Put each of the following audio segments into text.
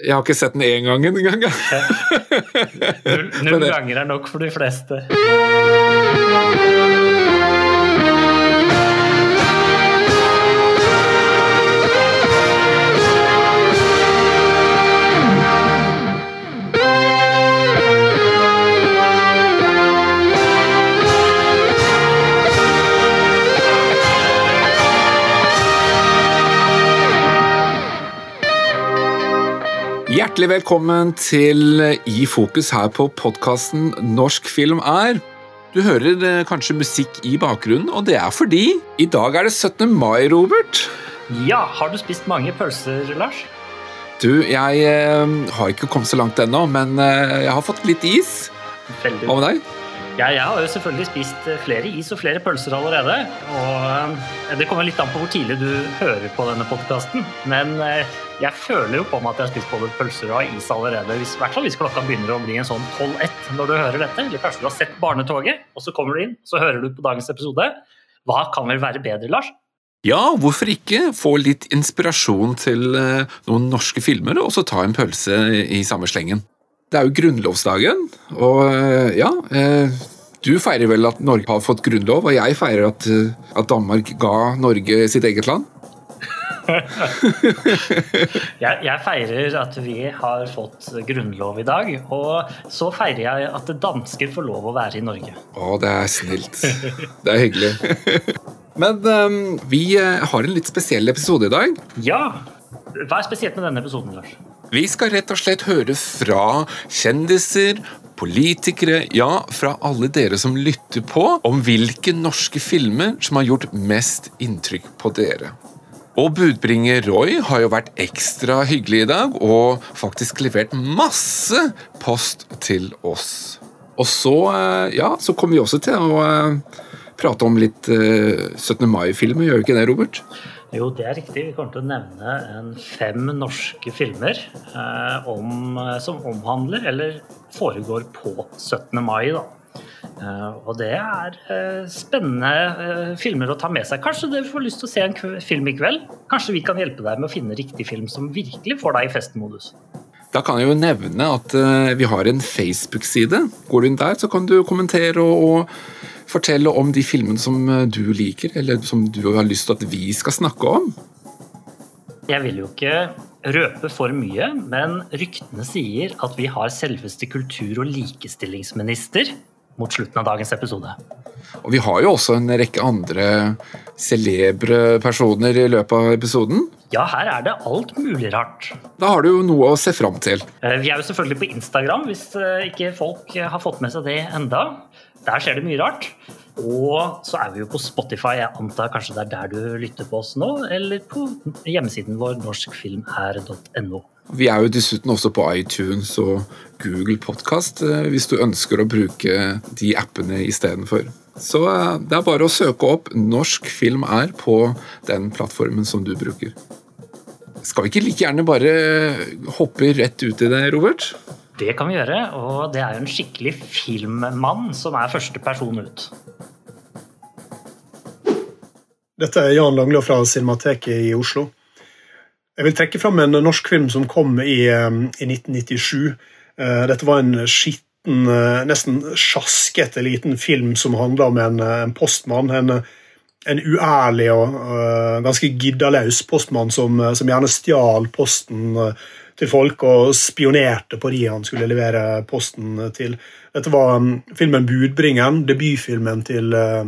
Jeg har ikke sett den én gang engang. Null, null ganger er nok for de fleste. Hjertelig velkommen til I fokus her på podkasten Norsk film er. Du hører eh, kanskje musikk i bakgrunnen, og det er fordi i dag er det 17. mai, Robert. Ja, har du spist mange pølser, Lars? Du, jeg eh, har ikke kommet så langt ennå, men eh, jeg har fått litt is. Veldig. Hva med deg? Ja, jeg har jo selvfølgelig spist eh, flere is og flere pølser allerede. Og eh, det kommer litt an på hvor tidlig du hører på denne podkasten. Men eh, jeg føler jo på meg at jeg har spist både pølser og is allerede. Hvis, I hvert fall hvis klokka begynner å bli en sånn 12-1 når du hører dette. Eller kanskje du har sett Barnetoget, og så kommer du inn, så hører du på dagens episode. Hva kan vel være bedre, Lars? Ja, hvorfor ikke få litt inspirasjon til noen norske filmer, og så ta en pølse i samme slengen? Det er jo grunnlovsdagen, og eh, ja eh, Du feirer vel at Norge har fått grunnlov, og jeg feirer at, eh, at Danmark ga Norge sitt eget land. Jeg, jeg feirer at vi har fått grunnlov i dag. Og så feirer jeg at dansker får lov å være i Norge. Å, det er snilt. Det er hyggelig. Men um, vi har en litt spesiell episode i dag. Ja! Hva er spesielt med denne episoden, Lars? Vi skal rett og slett høre fra kjendiser, politikere, ja, fra alle dere som lytter på, om hvilke norske filmer som har gjort mest inntrykk på dere. Og budbringer Roy har jo vært ekstra hyggelig i dag og faktisk levert masse post til oss. Og så, eh, ja, så kommer vi også til å eh, prate om litt eh, 17. mai-filmer, gjør vi ikke det, Robert? Jo, det er riktig. Vi kommer til å nevne fem norske filmer eh, om, som omhandler eller foregår på 17. mai. Eh, og det er eh, spennende eh, filmer å ta med seg. Kanskje dere får lyst til å se en film i kveld? Kanskje vi kan hjelpe deg med å finne riktig film som virkelig får deg i festmodus? Da kan jeg jo nevne at eh, vi har en Facebook-side. Går du inn der, så kan du kommentere og, og fortelle om de filmene som eh, du liker, eller som du har lyst til at vi skal snakke om. Jeg vil jo ikke røpe for mye, men ryktene sier at vi har selveste kultur- og likestillingsminister mot slutten av dagens episode. Og vi har jo også en rekke andre celebre personer i løpet av episoden. Ja, her er det alt mulig rart. Da har du jo noe å se fram til. Eh, Vi er jo selvfølgelig på Instagram, hvis eh, ikke folk har fått med seg det enda. Der skjer det mye rart. Og så er vi jo på Spotify. Jeg antar kanskje det er der du lytter på oss nå, eller på hjemmesiden vår norskfilmher.no. Vi er jo dessuten også på iTunes og Google Podcast hvis du ønsker å bruke de appene istedenfor. Så eh, det er bare å søke opp Norsk film er på den plattformen som du bruker. Skal vi ikke like gjerne bare hoppe rett ut i det, Robert? Det kan vi gjøre, og det er jo en skikkelig filmmann som er første person ut. Dette er Jan Langlo fra Cinemateket i Oslo. Jeg vil trekke fram en norsk film som kom i, eh, i 1997. Eh, Dette var en skitten, eh, nesten sjaskete liten film som handla om en, en postmann. En, en uærlig og uh, ganske giddaløs postmann som, som gjerne stjal posten til folk og spionerte på de han skulle levere posten til. Dette var um, filmen 'Budbringeren', debutfilmen til uh,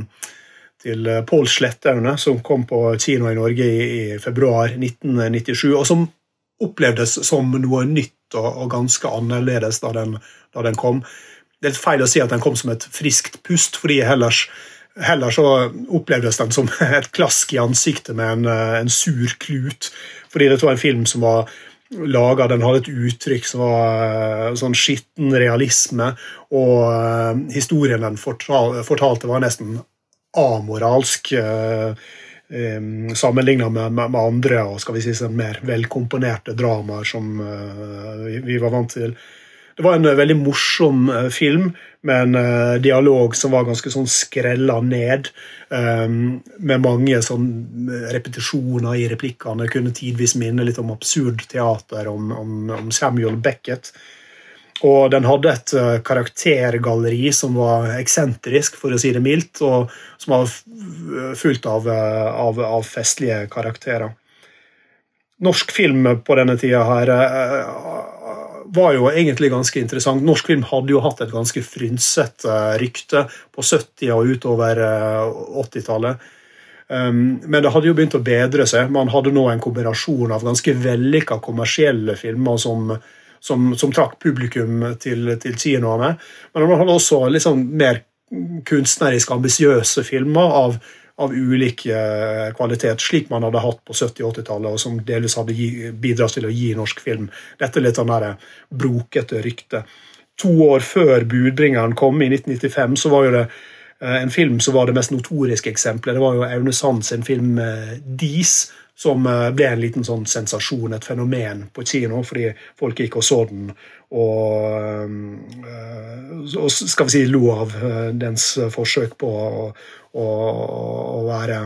til eh, Pål Sletterne, som kom på kino i Norge i, i februar 1997, og som opplevdes som noe nytt og, og ganske annerledes da den, da den kom. Det er feil å si at den kom som et friskt pust, fordi ellers, heller så opplevdes den som et klask i ansiktet med en, eh, en sur klut, fordi det var en film som var laga, den hadde et uttrykk som var eh, sånn skitten realisme, og historien den fortal, fortalte, var nesten amoralsk eh, eh, sammenligna med, med, andre og skal vi si sånn mer velkomponerte dramaer som eh, vi, var vant til. Det var en veldig morsom film med en dialog som var ganske sånn skrella ned. med mange sånn repetisjoner i replikkene. Kunne tidvis minne litt om absurd teater om, om, om Samuel Beckett. Og den hadde et uh, karaktergalleri som var eksentrisk, for å si det mildt, og som var fullt av, uh, av, av, festlige karakterer. Norsk film på denne tida her uh, var jo egentlig ganske interessant. Norsk film hadde jo hatt et ganske frynsete rykte på 70- og utover 80-tallet. Um, men det hadde jo begynt å bedre seg. Man hadde nå en kombinasjon av ganske vellykka kommersielle filmer som som, som trakk publikum til, til kinoene. Men han hadde også liksom mer kunstnerisk ambisiøse filmer av, av ulik kvalitet, slik man hadde hatt på 70- og 80-tallet, og som delvis hadde bidratt til å gi norsk film dette litt sånn brokete rykte. To år før 'Budbringeren' kom, i 1995, så var jo det eh, en film som var det mest notoriske eksempelet. Det var jo Aune sin film eh, 'Dis', som eh, ble en liten sånn sensasjon, et fenomen på kino, fordi folk gikk og så den og, eh, og skal vi si lo av eh, dens forsøk på å, å, å være,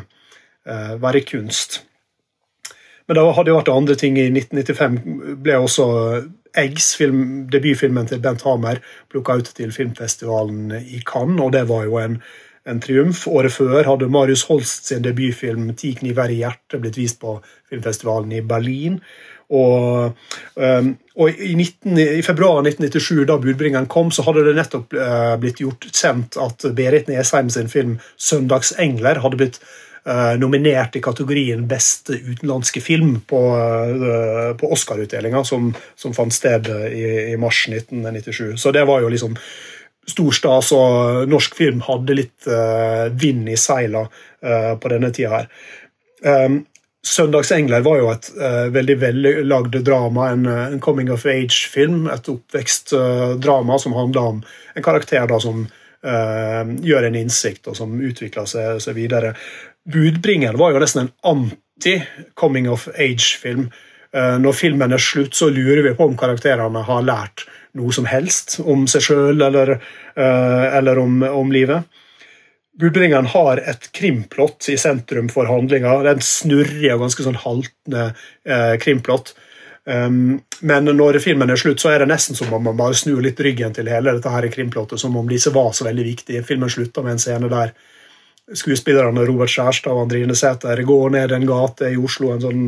være, kunst. Men det hadde jo vært andre ting. I 1995 ble også Eggs, film, debutfilmen til Bent Hamer, plukka ut til filmfestivalen i Cannes, og det var jo en en triumf. Året før hadde Marius Holst sin debutfilm 'Ti kniver i hjertet' blitt vist på filmfestivalen i Berlin. Og, um, og i, 19, i, februar 1997, da budbringeren kom, så hadde det nettopp uh, blitt gjort kjent at Berit Nesheim sin film 'Søndagsengler' hadde blitt uh, nominert i kategorien beste utenlandske film på, uh, på Oscar-utdelinga, som, som, fant sted i, i mars 1997. Så det var jo liksom stor stas, og norsk film hadde litt uh, vind i seila uh, på denne tida her. Um, 'Søndagsengler' var jo et uh, veldig vellagd drama, en, en, coming of age-film. Et oppvekstdrama som handla om en karakter da som gjør en innsikt, og som utvikler seg, seg videre. 'Budbringeren' var jo nesten en anti-coming of age-film. Når filmen er slutt, så lurer vi på om karakterene har lært noe som helst om seg sjøl eller, uh, eller om, om, livet. Budbringeren har et krimplott i sentrum for handlinga. Det er en snurrig og ganske sånn haltende uh, krimplott. Um, men når filmen er slutt, så er det nesten som om man bare snur litt ryggen til hele dette her krimplottet, som om disse var så veldig viktige. Filmen slutter med en scene der skuespillerne Robert Skjærstad og Andrine Sæther går ned en gate i Oslo en sånn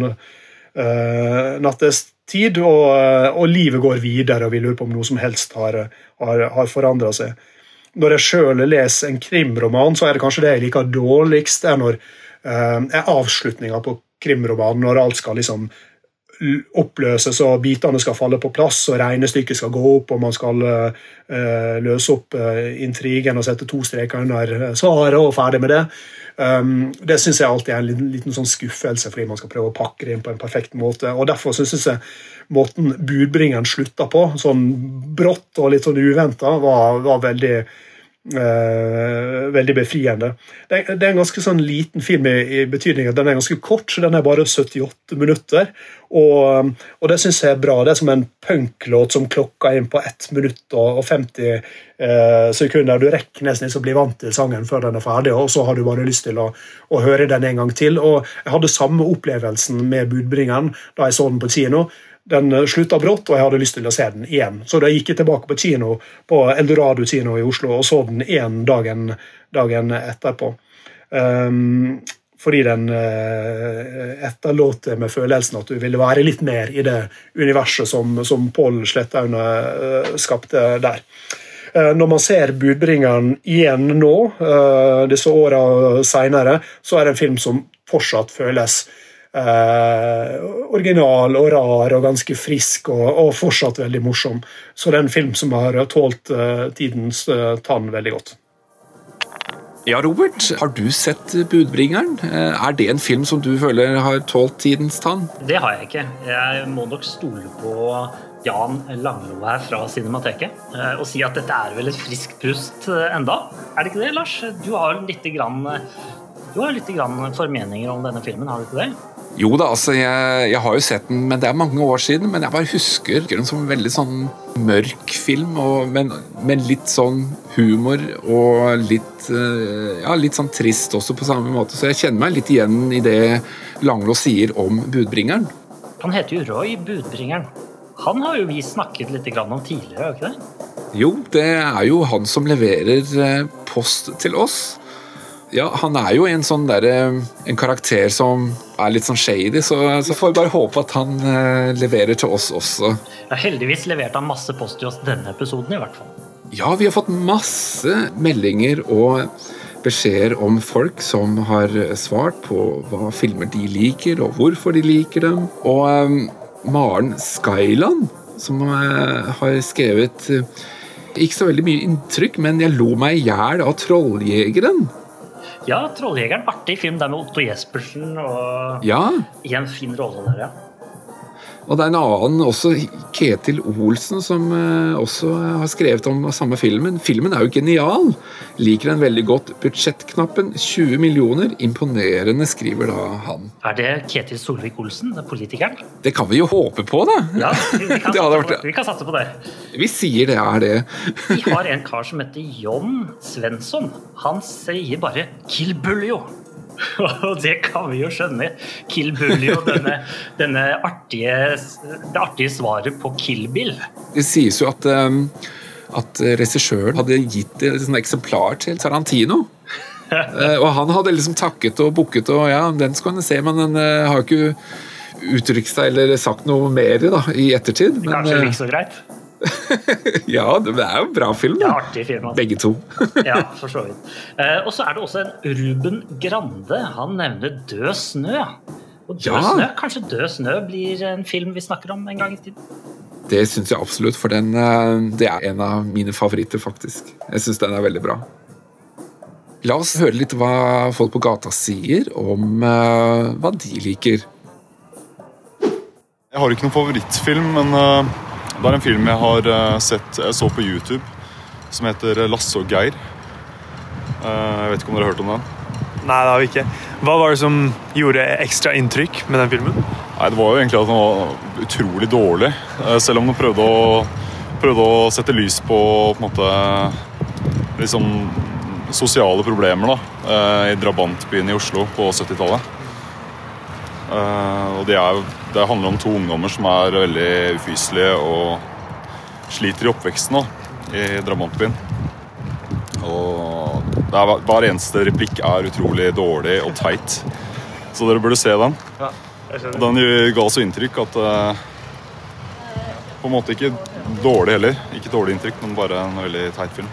uh, nattest tid, og, eh, og, livet går videre, og vi lurer på om noe som helst har, har, har forandra seg. Når jeg sjøl leser en krimroman, så er det kanskje det jeg liker dårligst. er når eh, er avslutninga på krimromanen, når alt skal liksom oppløses og bitene skal falle på plass og regnestykket skal gå opp og man skal uh, løse opp uh, intrigen og sette to streker under svaret og ferdig med det. Um, det syns jeg alltid er en liten, liten sånn skuffelse, fordi man skal prøve å pakke det inn på en perfekt måte. og Derfor syns jeg måten budbringeren slutta på, sånn brått og litt sånn uventa, var, var veldig Uh, veldig befriende. Det det er, en ganske sånn liten film i, i betydning at den er ganske kort. så Den er bare 78 minutter. Og, og det syns jeg er bra. Det er som en punklåt som klokker inn på 1 minutt og, og 50 eh, sekunder. Du rekker nesten ikke å bli vant til sangen før den er ferdig, og så har du bare lyst til å, å høre den en gang til. Og Jeg hadde samme opplevelsen med Budbringeren da jeg så den på kino den eh, slutta brått, og jeg hadde lyst til å se den igjen. Så da gikk jeg tilbake på kino på Eldorado kino i Oslo og så den én dagen, dagen etterpå. Um, fordi den uh, etterlot med følelsen at du ville være litt mer i det universet som, som Pål Slettaune uh, skapte der. Uh, når man ser 'Budbringeren' igjen nå, disse åra seinere, så er det en film som fortsatt føles eh, original og rar og ganske frisk og, og, fortsatt veldig morsom. Så det er en film som har tålt eh, tidens eh, tann veldig godt. Ja, Robert, har du sett 'Budbringeren'? Eh, er det en film som du føler har tålt tidens tann? Det har jeg ikke. Jeg må nok stole på Jan Langlo her fra Cinemateket eh, og si at dette er vel et friskt pust enda. Er det ikke det, Lars? Du har litt, grann, du har litt grann formeninger om denne filmen, har du ikke det? Jo da, altså jeg, jeg, har jo sett den, men det er mange år siden. Men jeg bare husker den som en veldig sånn mørk film, og, men, men, litt sånn humor og litt eh, Ja, litt sånn trist også på samme måte. Så jeg kjenner meg litt igjen i det Langlo sier om budbringeren. Han heter jo Roy Budbringeren. Han har jo vi snakket litt om tidligere, har ikke det? Jo, det er jo han som leverer eh, post til oss. Ja, han er jo en sånn der, en karakter som er litt sånn shady, så, så får vi bare håpe at han eh, leverer til oss også. Ja, heldigvis leverte han masse post til oss denne episoden, i hvert fall. Ja, vi har fått masse meldinger og beskjeder om folk som har svart på hva filmer de liker, og hvorfor de liker dem. Og eh, Maren Skyland, som eh, har skrevet uh, ikke så veldig mye inntrykk, men jeg lo meg i hjel av 'Trolljegeren'. Ja, 'Trolljegeren'. Artig film der med Otto Jespersen og ja. i en fin rolle der, ja. Og det er en annen, også Ketil Olsen, som uh, også har skrevet om samme filmen. Filmen er jo genial. Liker den veldig godt. Budsjettknappen 20 millioner. Imponerende, skriver da han. Er det Ketil Solvik-Olsen, politikeren? Det kan vi jo håpe på, da. Ja, vi kan, vært... vi kan satse på det. Vi sier det er det. vi har en kar som heter John Svensson. Han sier bare 'Kill Buljo'. Og det kan vi jo skjønne. Kill Buljo, denne, denne artige, det artige svaret på Kill Bill. Det sies jo at, um, at regissøren hadde gitt et eksemplar til Tarantino. Eh, og han hadde liksom takket og booket og ja, den skal han se, men den uh, har ikke uttrykt seg eller sagt noe mer da, i ettertid. Men, Kanskje ikke så greit? ja, det er jo en bra film. Det er artig film altså. Begge to. ja, for så vidt. Eh, og så er det også en Ruben Grande. Han nevner Død snø. Og Død ja. snø, Kanskje Død snø blir en film vi snakker om en gang i tiden? Det syns jeg absolutt, for den, eh, det er en av mine favoritter, faktisk. Jeg syns den er veldig bra. La oss høre litt hva folk på gata sier om uh, hva de liker. Jeg har ikke noen favorittfilm, men uh det er en film jeg har eh, sett jeg så på YouTube som heter Lasse og Geir. Eh, jeg vet ikke om dere har hørt om den? Nei, det har vi ikke. Hva var det som gjorde ekstra inntrykk med den filmen? Nei, Det var jo egentlig at den var utrolig dårlig. Eh, selv om den prøvde å, prøvde å sette lys på, på en måte liksom sosiale problemer da, i drabantbyen i Oslo på 70-tallet. Og det, er, det, handler om to ungdommer som er veldig ufyselige og sliter i oppveksten da, i drabantbyen. Og er, hver eneste replikk er utrolig dårlig og teit. Så dere burde se den. Ja, den ga så inntrykk at uh, På en måte ikke dårlig heller. Ikke dårlig inntrykk, men bare en veldig teit film.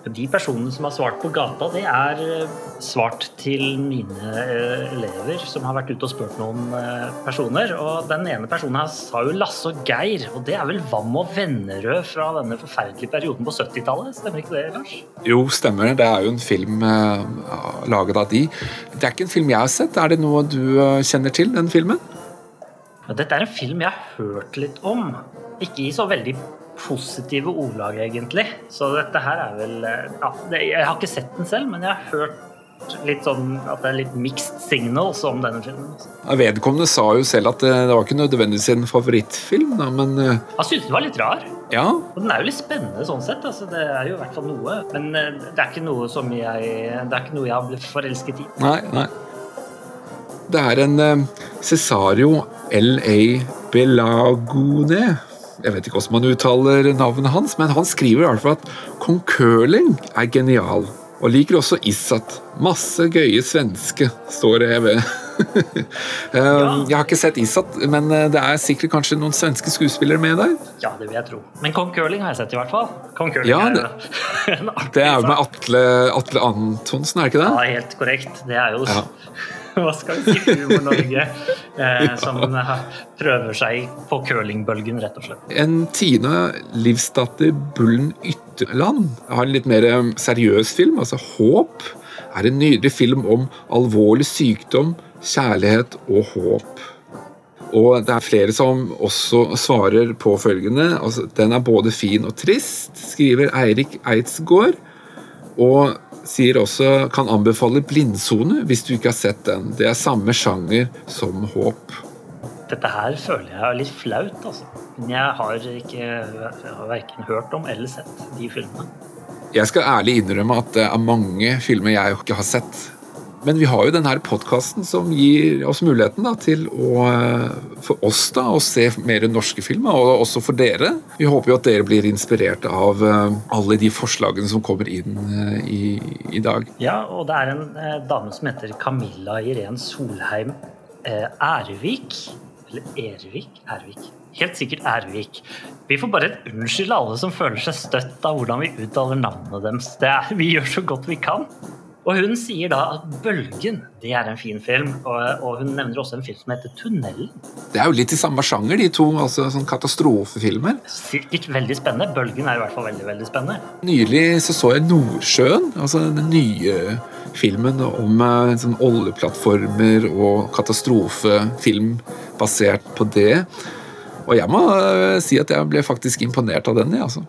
De personene som har svart på gata, det er eh, svart til mine eh, elever som har vært ute og spurt noen eh, personer. Og den ene personen her sa jo Lasse og Geir, og det er vel Vam og Vennerød fra denne forferdelige perioden på 70-tallet? Stemmer ikke det, Lars? Jo, stemmer. Det er jo en film uh, laget av de. Det er ikke en film jeg har sett. Er det noe du kjenner til, den filmen? Dette er en film jeg har hørt litt om. Ikke i så veldig positive ordlag, egentlig. Så dette her er vel eh, ja, Jeg har ikke sett den selv, men jeg har hørt litt sånn at det er litt mixed signals om denne filmen. Vedkommende sa jo selv at det, det var ikke nødvendigvis en favorittfilm, da, men eh, Han syntes den var litt rar. Ja. Og den er jo litt spennende sånn sett. Altså, det er jo i hvert fall noe. Men eh, det er ikke noe som jeg Det er ikke noe jeg har blitt forelsket i. Nei, nei. Det er en Cesario L.A. Belagone jeg vet ikke hvordan man uttaler navnet hans, men han skriver i hvert fall at kong Curling er genial. Og liker også Issat. Masse gøye svenske, står det ved. Um, jeg har ikke sett Issat, men uh, det er sikkert kanskje noen svenske skuespillere med der? Ja, det vil jeg tro. Men Kong Curling har jeg sett, i hvert fall. Kong Curling ja, det, er, det er jo med Atle, Atle Antonsen, er det ikke det? Ja, helt korrekt. Det er jo ja. hva skal vi si, Humor-Norge, eh, som prøver seg på curlingbølgen, rett og slett. En Tina Livsdatter Bullen Ytterland har en litt mer eh, seriøs film, altså Håp. er en nydelig film om alvorlig sykdom, kjærlighet og håp. Og det er flere som også svarer på følgende. Altså, den er både fin og trist, skriver Eirik Eidsgaard. Og sier også kan anbefale Blindsone hvis du ikke har sett den. Det er samme sjanger som Håp. Dette her føler jeg er litt flaut, altså. Men jeg har ikke verken hørt om eller sett de filmene. Jeg skal ærlig innrømme at det er mange filmer jeg ikke har sett. Men vi har jo denne podkasten som gir oss muligheten da, til å for oss da, å se mer norske filmer, og også for dere. Vi håper jo at dere blir inspirert av eh, alle de forslagene som kommer inn eh, i, i dag. Ja, og det er en eh, dame som heter Camilla Irén Solheim eh, Ervik. Eller Ervik? Ervik. Helt sikkert Ervik. Vi får bare unnskylde alle som føler seg støtt av hvordan vi uttaler navnet deres. Det er, vi gjør så godt vi kan. Og hun sier da at 'Bølgen' det er en fin film, og, og hun nevner også en film som heter 'Tunnelen'. Det er jo litt i samme sjanger, de to. altså sånn Katastrofefilmer. Sikkert veldig spennende. 'Bølgen' er i hvert fall veldig veldig spennende. Nylig så, så jeg 'Nordsjøen', altså den nye filmen om eh, sånn oljeplattformer og katastrofefilm basert på det. Og jeg må eh, si at jeg ble faktisk imponert av den. Ja, altså.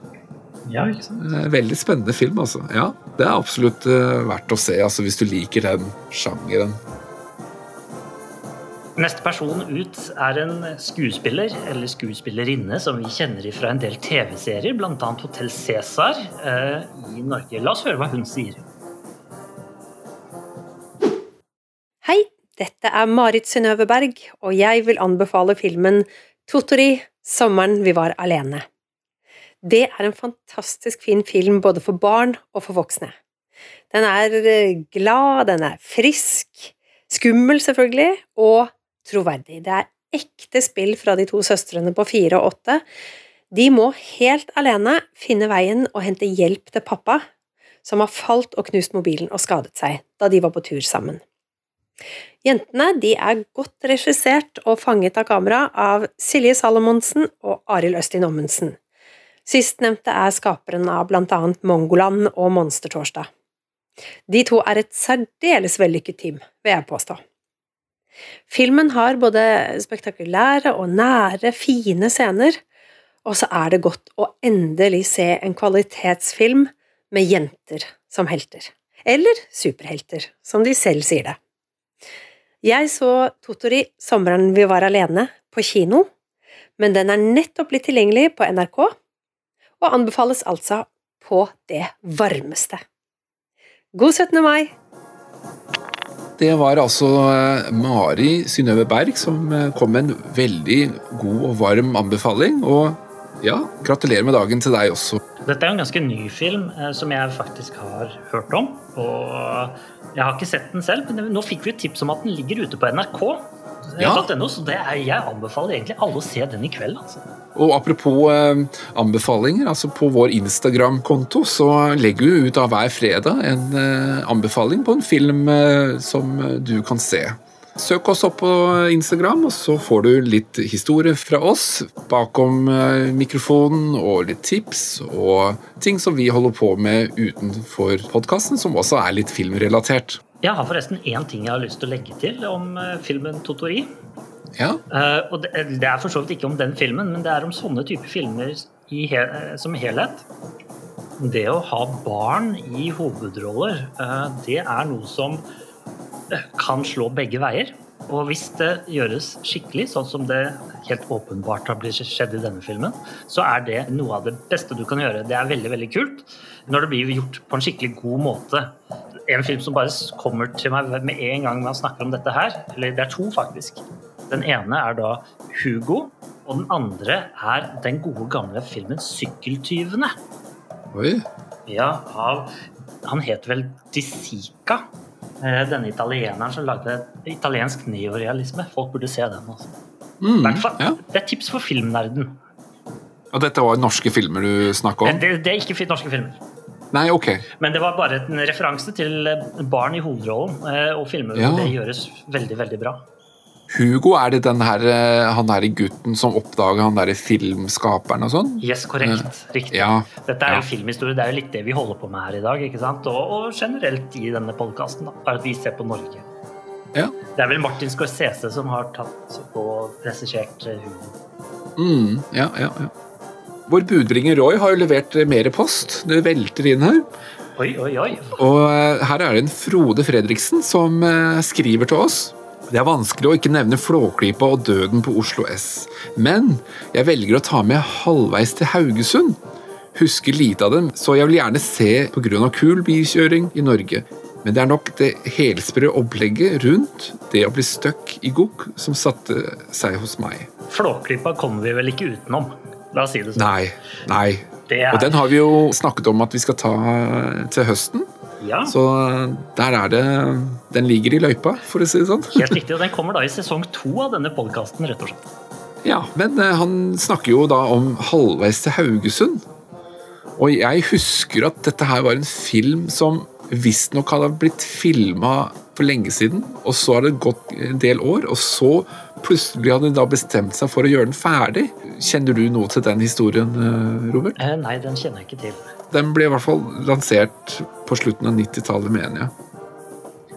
Ja, ikke sant? Eh, Veldig spennende film, altså. Ja, det er absolutt eh, verdt å se altså, hvis du liker den sjangeren. Neste person ut er en skuespiller eller skuespillerinne som vi kjenner fra en del TV-serier, bl.a. Hotell Cæsar eh, i Norge. La oss høre hva hun sier. Hei, dette er Marit Synnøve Berg, og jeg vil anbefale filmen Totori sommeren vi var alene. Det er en fantastisk fin film både for barn og for voksne. Den er eh, glad, den er frisk, skummel selvfølgelig, og troverdig. Det er ekte spill fra de to søstrene på fire og åtte. De må helt alene finne veien og hente hjelp til pappa, som har falt og knust mobilen og skadet seg da de var på tur sammen. Jentene de er godt regissert og fanget av kamera av Silje Salomonsen og Arild Østin Ommundsen. Sistnevnte er skaperen av blant annet Mongoland og Monstertorsdag. De to er et særdeles vellykket team, vil jeg påstå. Filmen har både spektakulære og nære, fine scener, og så er det godt å endelig se en kvalitetsfilm med jenter som helter. Eller superhelter, som de selv sier det. Jeg så Totori sommeren vi var alene, på kino, men den er nettopp blitt tilgjengelig på NRK, og anbefales altså på det varmeste. God 17. mai! Det var altså eh, Mari Synnøve Berg som eh, kom med en veldig god og varm anbefaling. Og ja, gratulerer med dagen til deg også. Dette er jo en ganske ny film eh, som jeg faktisk har hørt om. Og jeg har ikke sett den selv, men nå fikk vi et tips om at den ligger ute på NRK. Ja. .no, så det er, jeg anbefaler egentlig alle å se den i kveld. Altså. Og apropos eh, anbefalinger, altså på vår Instagram-konto så legger vi ut av hver fredag en eh, anbefaling på en film eh, som du kan se. Søk oss opp på Instagram, og så får du litt historie fra oss bakom eh, mikrofonen, og litt tips og ting som vi holder på med utenfor podkasten, som også er litt filmrelatert. Jeg har forresten én ting jeg har lyst til å legge til om eh, filmen Totori. Ja, Uh, og det, det er for så vidt ikke om den filmen, men det er om sånne typer filmer i hel, eh, som helhet. Det å ha barn i hovedroller, uh, det er noe som eh, kan slå begge veier. Og hvis det gjøres skikkelig, sånn som det helt åpenbart har blitt skjedd i denne filmen, så er det noe av det beste du kan gjøre. Det er veldig, veldig kult når det blir gjort på en skikkelig god måte. En film som bare kommer til meg med en gang man snakker om dette her, eller det er to faktisk. Den ene er da Hugo, og den andre er den gode gamle filmen 'Sykkeltyvene'. oi. Ja, av Han het vel Di Sica. eh, Denne italieneren som lagde italiensk neorealisme. Folk burde se den. Også. Mm, ja. Det er tips for filmnerden. Og dette var norske filmer du snakka om? Det, det er ikke norske filmer. Nei, ok. Men det var bare en referanse til eh, barn i hovedrollen. eh, Og filmer Ja. det gjøres veldig, veldig bra. Hugo, er det den her, eh, han der gutten som oppdager han derre filmskaperen og sånn? Yes, korrekt. Riktig. Ja. Dette er Ja. jo filmhistorie. Det er jo litt det vi holder på med her i dag. ikke sant? Og, og generelt i denne podkasten. Bare at vi ser på Norge. ja. Det er vel Martin Scorsese som har tatt og regissert eh, Hugo. Mm, ja, ja, ja. Vår budbringer Roy har jo levert eh, mer post. Det velter inn her. Oi, Oi, oi. Og eh, her er det en Frode Fredriksen som eh, skriver til oss. Det er vanskelig å ikke nevne Flåklypa og døden på Oslo S, men jeg velger å ta med halvveis til Haugesund. Husker lite av dem, så jeg vil gjerne se pga. kul bilkjøring i Norge. Men det er nok det helsprø opplegget rundt det å bli stuck i gokk som satte seg hos meg. Flåklypa kommer vi vel ikke utenom. La oss si det sånn. Nei, nei. Er, Og den har vi jo snakket om at vi skal ta til høsten. ja, Så der er det Den ligger i løypa, for å si det sånn. helt riktig. Og den kommer da i sesong to av denne podkasten, rett og slett. Ja, Men eh, han snakker jo da om halvveis til Haugesund. Og jeg husker at dette her var en film som visstnok hadde blitt filma for lenge siden, og så har det gått en del år, og så plutselig hadde hun da bestemt seg for å gjøre den ferdig. Kjenner du noe til den historien, eh, Robert? Eh, nei, den kjenner jeg ikke til. Den ble i hvert fall lansert på slutten av 90-tallet, mener jeg.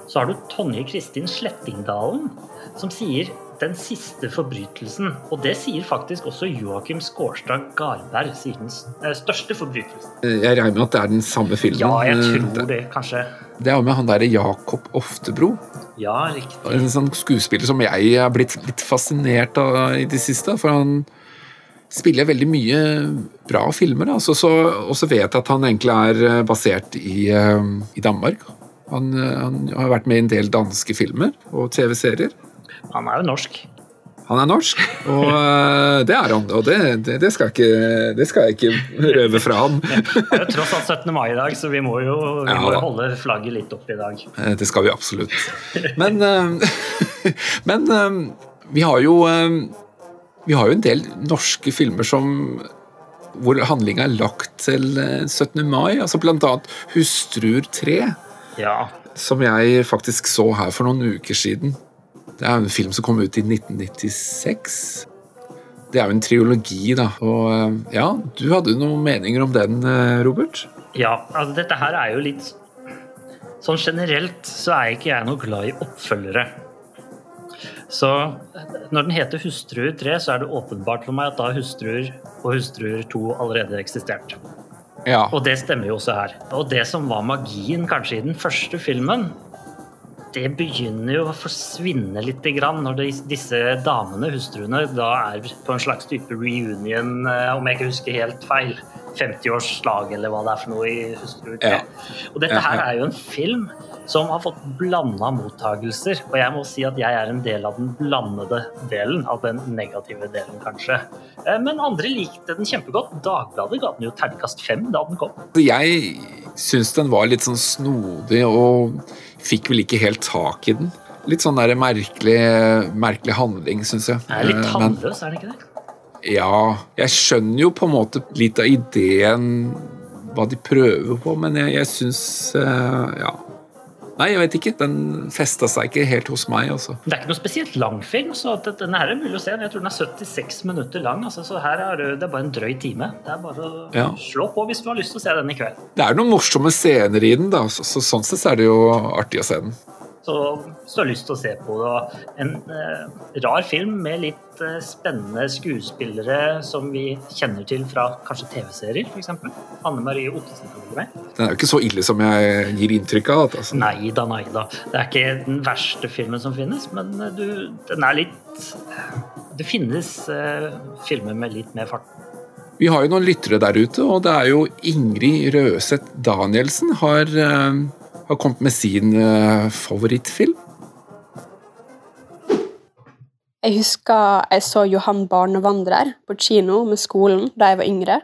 Så har du Tonje Kristin Slettingdalen, som sier 'den siste forbrytelsen'. Og det sier faktisk også Joakim Skårstad Garberg, sier den eh, største forbrytelsen. Jeg regner med at det er den samme filmen. Ja, jeg Eh, tror det, kanskje. Det er jo med han derre Jakob Oftebro. Ja, riktig. En sånn skuespiller som jeg er blitt litt fascinert av i det siste. For han spiller veldig mye bra filmer. Altså, så, og så vet jeg at han egentlig er eh, basert i, eh, i Danmark. Han, eh, han har vært med i en del danske filmer og TV-serier. Han er jo norsk. Han er norsk, og eh, det er han. Og det, det, det, skal, jeg ikke, det skal jeg ikke røve fra han. Det er jo tross alt 17. mai i dag, så vi må jo, vi Ja, må holde flagget litt opp i dag. Eh, Det skal vi absolutt. Men, eh, men vi har jo Vi har jo en del norske filmer som hvor handlinga er lagt til eh, 17. mai, altså blant annet 'Hustruer 3', Ja. som jeg faktisk så her for noen uker siden. Det er en film som kom ut i 1996. Det er jo en triologi, da. Og eh, ja, du hadde noen meninger om den, eh, Robert? Ja, altså dette her er jo litt Sånn generelt så er ikke jeg noe glad i oppfølgere. Så når den heter Hustruer 3, så er det åpenbart for meg at da Hustruer og Hustruer 2 allerede eksistert. Ja. Og det stemmer jo også her. Og det som var magien kanskje i den første filmen, det begynner jo å forsvinne litt grann når de, disse damene, hustruene, da er på en slags type reunion, eh, om jeg ikke husker helt feil. 50-årslag eller hva det er for noe i Hustruer Ja. Og dette her er jo en film som har fått blanda mottagelser. Og jeg må si at jeg er en del av den blandede delen, av den negative delen, kanskje. Eh, Men andre likte den kjempegodt. Dagbladet ga den jo terningkast fem da den kom. Jeg syns den var litt sånn snodig, og fikk vel ikke helt tak i den. Litt sånn der merkelig, merkelig handling, syns jeg. Det er litt Eh, tannløs, er den ikke det? ja, jeg skjønner jo på en måte litt av ideen, hva de prøver på, men jeg, jeg syns eh, Ja. Nei, jeg vet ikke. Den festa seg ikke helt hos meg, Også. Det er ikke noe spesielt lang film, så denne her er mulig å se. Jeg tror den er 76 minutter lang, altså, så her er det, bare en drøy time. Det er bare å Ja. slå på hvis du har lyst til å se den i kveld. Det er noen morsomme scener i den, da, så, så sånn sett er det jo artig å se den. Så hvis du har lyst til å se på det, en eh, rar film med litt eh, spennende skuespillere som vi kjenner til fra kanskje TV-serier, f.eks. Anne Marie Ottesen kan være med. Den er jo ikke så ille som jeg gir inntrykk av. Altså. Nei da, nei da. Det er ikke den verste filmen som finnes, men eh, du, den er litt Det finnes eh, filmer med litt mer fart. Vi har jo noen lyttere der ute, og det er jo Ingrid Røseth Danielsen har, eh, har kommet med sin eh, favorittfilm. Jeg husker jeg så Johan barnevandrer på kino med skolen da jeg var yngre.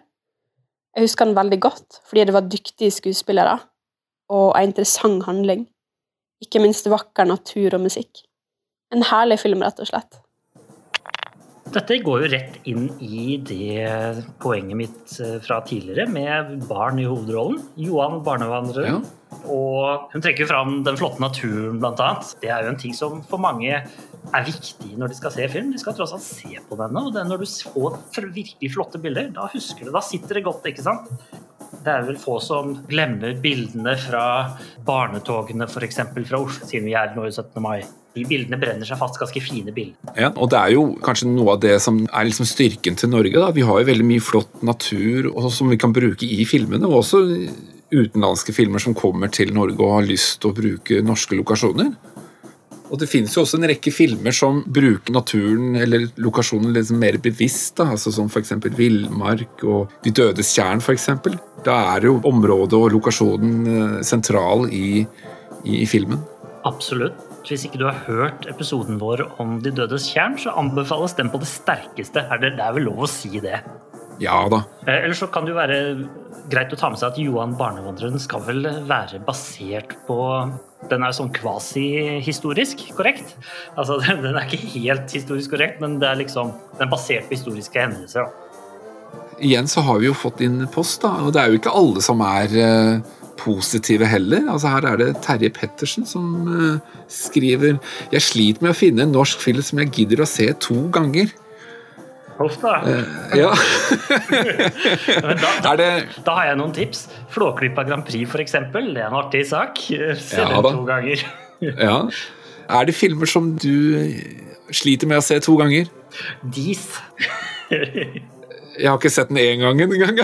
Jeg husker den veldig godt fordi det var dyktige skuespillere og en interessant handling. Ikke minst vakker natur og musikk. En herlig film, rett og slett. Dette går jo rett inn i det poenget mitt eh, fra tidligere, med barn i hovedrollen. Johan barnevandrer. Ja. Og hun trekker fram den flotte naturen, blant annet. Det er jo en ting som for mange er viktig når de skal se film. De skal tross alt se på denne, og det er når du får virkelig flotte bilder, da husker du, da sitter det godt, ikke sant? Det er vel få som glemmer bildene fra barnetogene, f.eks. fra Oslo, siden vi er nå i 17. mai. De bildene brenner seg fast, ganske fine bilder. Ja, og det er jo kanskje noe av det som er liksom styrken til Norge. da. Vi har jo veldig mye flott natur og som vi kan bruke i filmene, og også utenlandske filmer som kommer til Norge og har lyst til å bruke norske lokasjoner. Og det finnes jo også en rekke filmer som bruker naturen eller lokasjonen liksom mer bevisst. Da. altså Som f.eks. villmark og De dødes tjern, eksempel. Da er jo området og lokasjonen eh, sentral i, i, i filmen. Absolutt. Hvis ikke du har hørt episoden vår om De dødes tjern, så anbefales den på det sterkeste. Er det, det er vel lov å si det? Ja da. Eh, Eller så kan det jo være greit å ta med seg at Johan barnevandreren skal vel være basert på Den er sånn kvasi-historisk korrekt. Altså, Den er ikke helt historisk korrekt, men det er liksom den er basert på historiske hendelser. da. Igjen så har vi jo fått inn post, da, og det er jo ikke alle som er eh, positive heller. Altså Her er det Terje Pettersen som eh, skriver Jeg sliter med å finne en norsk film som jeg gidder å se to ganger. Uh. Ja. Da, da, det da har jeg noen tips. Flåklypa Grand Prix, eksempel. Det er en artig sak. Se Ja den to ganger. Ja. Er det filmer som du sliter med å se to ganger? Dis. Jeg har ikke sett den én gang engang.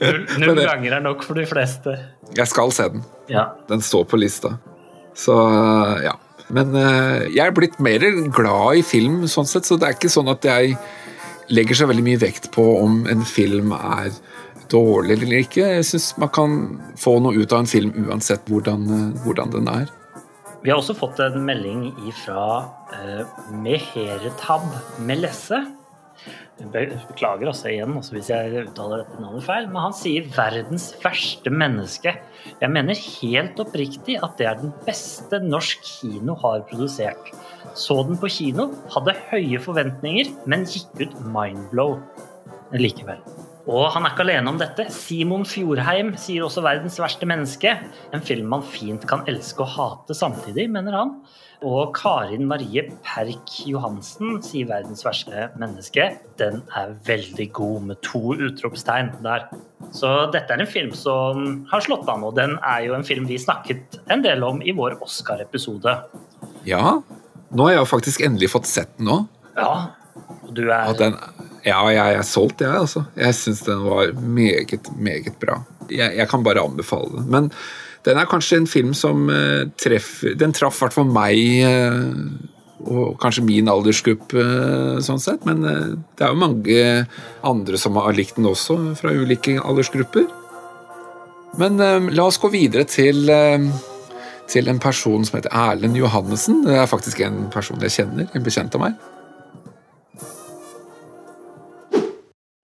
Null, null ganger er nok for de fleste. Jeg skal se den. Ja. Den står på lista. Så ja. Men eh, jeg er blitt mer glad i film, sånn sett, så det er ikke sånn at jeg legger så veldig mye vekt på om en film er dårlig eller ikke. Jeg syns man kan få noe ut av en film uansett hvordan, eh, hvordan den er. Vi har også fått en melding fra uh, Meheretab Melesse. Be- Beklager altså igjen altså hvis jeg uttaler dette navnet feil, men han sier 'verdens verste menneske'. Jeg mener helt oppriktig at det er den beste norsk kino har produsert. Så den på kino, hadde høye forventninger, men gikk ut mindblow likevel. Og han er ikke alene om dette. Simon Fjordheim sier også 'verdens verste menneske'. En film man fint kan elske og hate samtidig, mener han. Og Karin Marie Perk Johansen sier 'verdens verste menneske'. Den er veldig god, med to utropstegn der. Så dette er en film som har slått an, og den er jo en film vi snakket en del om i vår Oscar-episode. Ja, nå har jeg jo faktisk endelig fått sett den òg. Ja, og du er ja, jeg er solgt, jeg, altså. Jeg syns den var meget, meget bra. Jeg, jeg kan bare anbefale den. Men den er kanskje en film som uh, treffer Den traff i hvert fall meg, uh, og kanskje min aldersgruppe, uh, sånn sett. Men eh, det er jo mange andre som har likt den også, fra ulike aldersgrupper. Men eh, la oss gå videre til eh, til en person som heter Erlend Johannessen. Det er faktisk en person jeg kjenner, en bekjent av meg.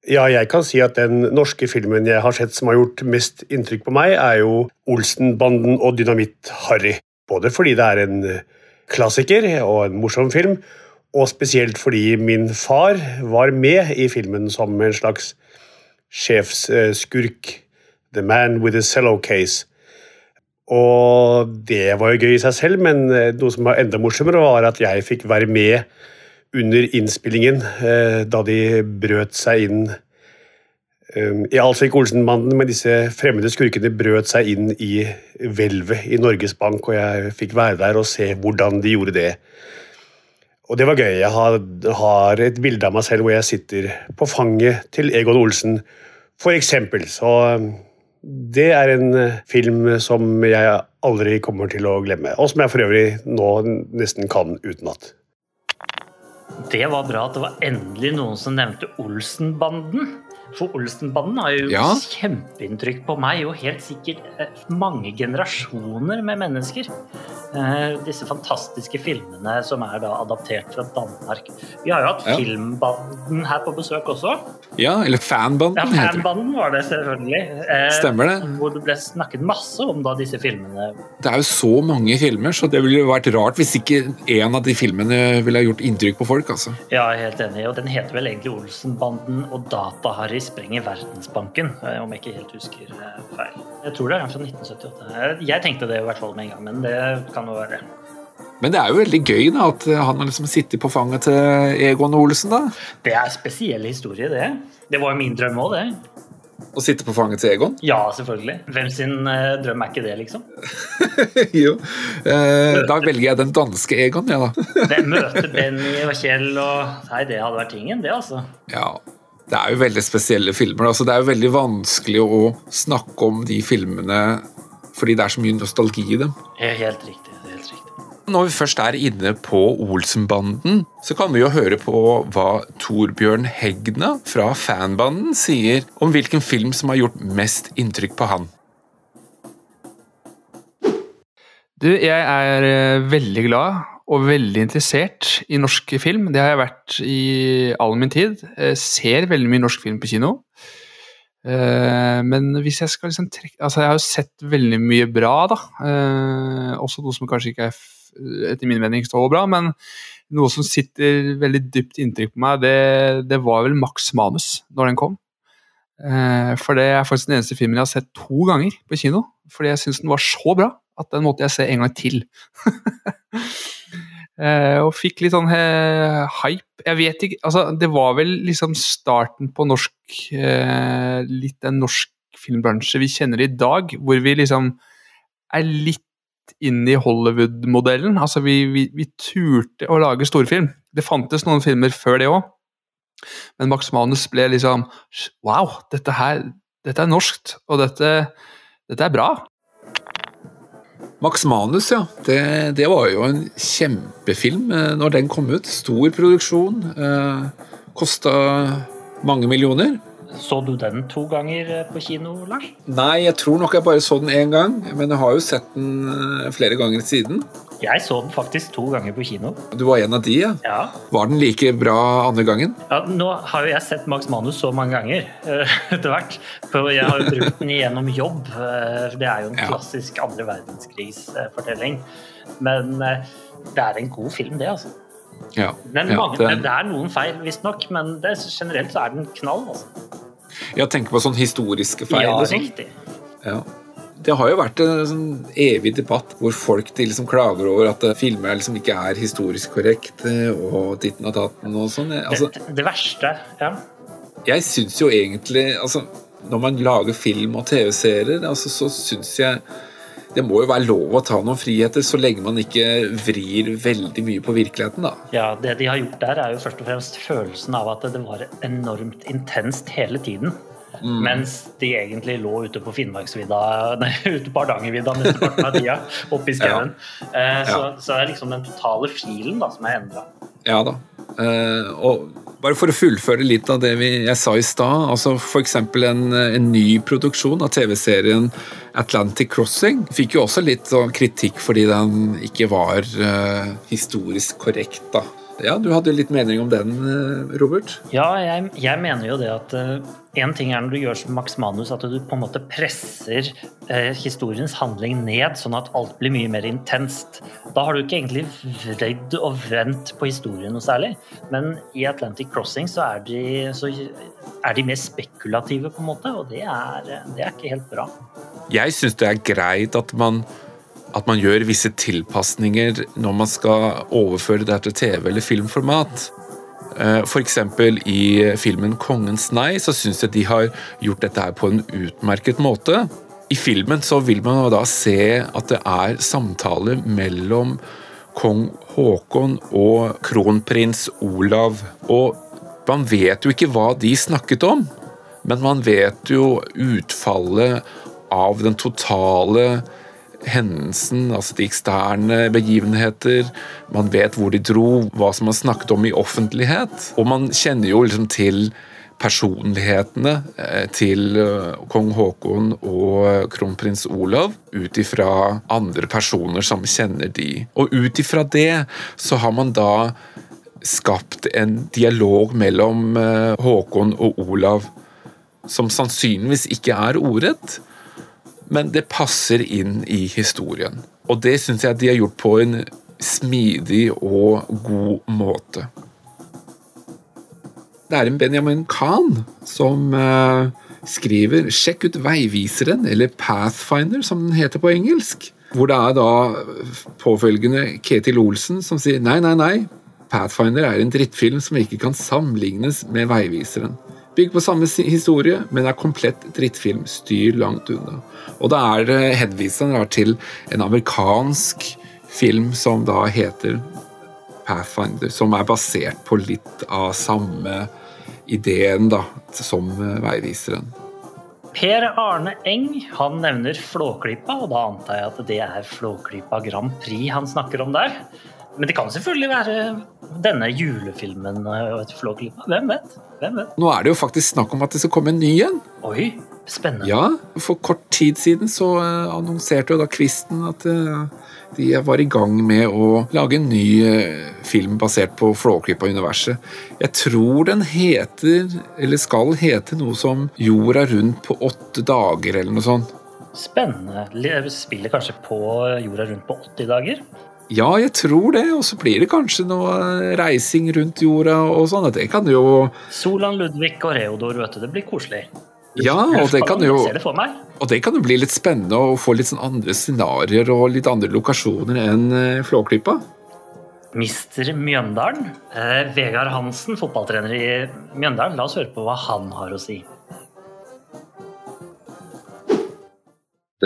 Ja, jeg kan si at den norske filmen jeg har sett som har gjort mest inntrykk på meg, er jo Olsenbanden og Dynamitt-Harry. Både fordi det er en eh, klassiker og en morsom film, og spesielt fordi min far var med i filmen som en slags sjefsskurk. The Man with a Cello Case. Og det var jo gøy i seg selv, men eh, noe som var enda morsommere, var at jeg fikk være med under innspillingen eh, da de brøt seg inn eh, i altså ikke Olsenbanden, men disse fremmede skurkene brøt seg inn i hvelvet i Norges Bank, og jeg fikk være der og se hvordan de gjorde det. Og det var gøy. Jeg har, har et bilde av meg selv hvor jeg sitter på fanget til Egon Olsen, for eksempel. Så eh, det er en eh, film som jeg aldri kommer til å glemme, og som jeg for øvrig nå nesten kan utenat. Det var bra at det var endelig noen som nevnte Olsenbanden. For Olsenbanden har jo Ja. kjempeinntrykk på meg, og helt sikkert eh, mange generasjoner med mennesker. Eh, disse fantastiske filmene som er da adaptert fra Danmark. Vi har jo hatt Ja. Filmbanden her på besøk også. Ja, eller Fanbanden Ja. Fanbanden var det selvfølgelig. Eh, Stemmer det. Hvor det ble snakket masse om da disse filmene. Det er jo så mange filmer, så det ville vært rart hvis ikke en av de filmene ville gjort inntrykk på folk. altså. Ja, jeg er helt enig. Og den heter vel egentlig Olsenbanden og Data-Harry sprenger Verdensbanken, eh, om jeg ikke helt husker eh, feil. Jeg tror det er fra 1978. Jeg- tenkte det i hvert fall med en gang, men det kan jo være. Men det er jo veldig gøy da, at han har liksom sittet på fanget til Egon Olsen. da. Det er en spesiell historie, det. Det var jo min drøm òg, det. Å sitte på fanget til Egon. Ja, selvfølgelig. Hvem sin eh, drøm er ikke det, liksom? jo. Eh, da velger jeg den danske Egon, jeg, da. Hvem Møte Benny og Kjell og Nei, det hadde vært tingen, det, altså. Ja. Det er jo veldig spesielle filmer. altså Det er jo veldig vanskelig å snakke om de filmene fordi det er så mye nostalgi i dem. Helt riktig. helt riktig. Når vi først er inne på Olsenbanden, så kan vi jo høre på hva Torbjørn Hegna fra fanbanden sier om hvilken film som har gjort mest inntrykk på han. Du, jeg er eh, veldig glad og veldig interessert i norsk film. Det har jeg vært i all min tid. Jeg ser veldig mye norsk film på kino. Eh, men hvis jeg skal liksom trekke Altså, jeg har jo sett veldig mye bra, da. Eh, også noe som kanskje ikke er, etter min mening, så bra, men noe som sitter veldig dypt inntrykk på meg, det, det var vel Max Manus, når den kom. For det er faktisk den eneste filmen jeg har sett to ganger på kino. Fordi jeg syns den var så bra at den måtte jeg se en gang til. eh, og fikk litt sånn eh, hype. Jeg vet ikke altså, Det var vel liksom starten på norsk eh, Litt den norsk filmbransje vi kjenner i dag, hvor vi liksom er litt inne i Hollywood-modellen. Altså, vi, vi, vi, turte å lage storfilm. Det fantes noen filmer før det òg, men Max Manus ble liksom Wow, dette her dette er norskt, og dette, dette er bra. Max Manus, ja. Det, det, var jo en kjempefilm eh, når den kom ut. Stor produksjon. Eh, Kosta mange millioner. Så du den to ganger eh, på kino, Lars? Nei, jeg tror nok jeg bare så den én gang. Men jeg har jo sett den eh, flere ganger siden. Jeg så den faktisk to ganger på kino. Du var en av de, ja? ja. Var den like bra andre gangen? Ja, Nå har jo jeg sett Max Manus så mange ganger etter hvert. For jeg har jo brukt den gjennom jobb. Uh, det er jo en klassisk andre verdenskrigsfortelling. Men det er en god film, det, altså. Ja. Men mange, ja, det... det... er noen feil, visstnok, men det, generelt så er den knall. altså. Ja, tenker på sånne historiske feil. Ja, sånn. riktig. Ja. Det har jo vært en sånn evig debatt hvor folk liksom klager over at filmer liksom ikke er historisk korrekte og ditten og datten og sånn. Altså, det, det, verste, ja. Jeg syns jo egentlig altså, Når man lager film og TV-serier, altså, så syns jeg det må jo være lov å ta noen friheter, så lenge man ikke vrir veldig mye på virkeligheten, da. Ja, det de har gjort der, er jo først og fremst følelsen av at det var enormt intenst hele tiden. Mm. Mens de egentlig lå ute på Finnmarksvidda, nei, ute på Hardangervidda mesteparten av tida, oppe i skauen. Ja. Eh, så, ja. så, er det liksom den totale filen da, som er endra. Ja da. Eh, og bare for å fullføre litt av det vi, jeg sa i stad, altså f.eks. En, en ny produksjon av TV-serien Atlantic Crossing fikk jo også litt sånn kritikk fordi den ikke var uh, historisk korrekt. da. Ja, Du hadde litt mening om den, eh, Robert? Ja, jeg, jeg mener jo det at uh, en ting er når du gjør som Max Manus, at du på en måte presser uh, historiens handling ned, sånn at alt blir mye mer intenst. Da har du ikke egentlig vredd og vent på historien noe særlig. Men i Atlantic Crossing så er de, så er de mer spekulative, på en måte, og det er, det er ikke helt bra. Jeg syns det er greit at man at man gjør visse tilpasninger når man skal overføre det til TV- eller filmformat. Eh, F.eks. i filmen 'Kongens nei' så syns jeg de har gjort dette her på en utmerket måte. I filmen så vil man da se at det er samtale mellom kong Haakon og kronprins Olav. Og man vet jo ikke hva de snakket om, men man vet jo utfallet av den totale hendelsen, altså de eksterne begivenheter. Man vet hvor de dro, hva som er snakket om i offentlighet. Og man kjenner jo liksom til personlighetene eh, til eh, kong Haakon og kronprins Olav ut ifra andre personer som kjenner de. Og ut ifra det så har man da skapt en dialog mellom Håkon og Olav som sannsynligvis ikke er ordrett, men det passer inn i historien. Og det syns jeg de har gjort på en smidig og god måte. Det er en Benjamin Khan som uh, skriver 'Sjekk ut Veiviseren', eller 'Pathfinder', som den heter på engelsk. Hvor det er da påfølgende Ketil Olsen som sier 'nei, nei, nei'. Pathfinder er en drittfilm som ikke kan sammenlignes med Veiviseren. Bygg på samme historie, men er komplett drittfilm. Styr langt unna. Og da er det henviser til en amerikansk film som da heter Pathfinder, som er basert på litt av samme ideen da, som eh, veiviseren. Per Arne Eng han nevner Flåklypa, og da antar jeg at det er Flåklypa Grand Prix han snakker om der. Men det kan selvfølgelig være denne julefilmen eh, Flåklypa. Hvem vet? Hvem vet? Nå er det jo faktisk snakk om at det skal komme en ny en. Oi, spennende. Ja, For kort tid siden så uh, annonserte jo da Kvisten at uh, de var i gang med å lage en ny film basert på Flåklypa-universet. Jeg tror den heter, eller skal hete, noe som Jorda rundt på åtte dager, eller noe sånt. Spennende. Spiller kanskje på jorda rundt på 80 dager? Ja, jeg tror det. Og så blir det kanskje noe reising rundt jorda og sånn. Det kan jo Solan, Ludvig og Reodor, vet du. Det blir koselig. Ja, og det kan jo Og det kan jo bli litt spennende å få litt sånn andre scenarioer og litt andre lokasjoner enn eh, Flåklypa. Mister Mjøndalen. Eh, Vegard Hansen, fotballtrener i Mjøndalen. La oss høre på hva han har å si.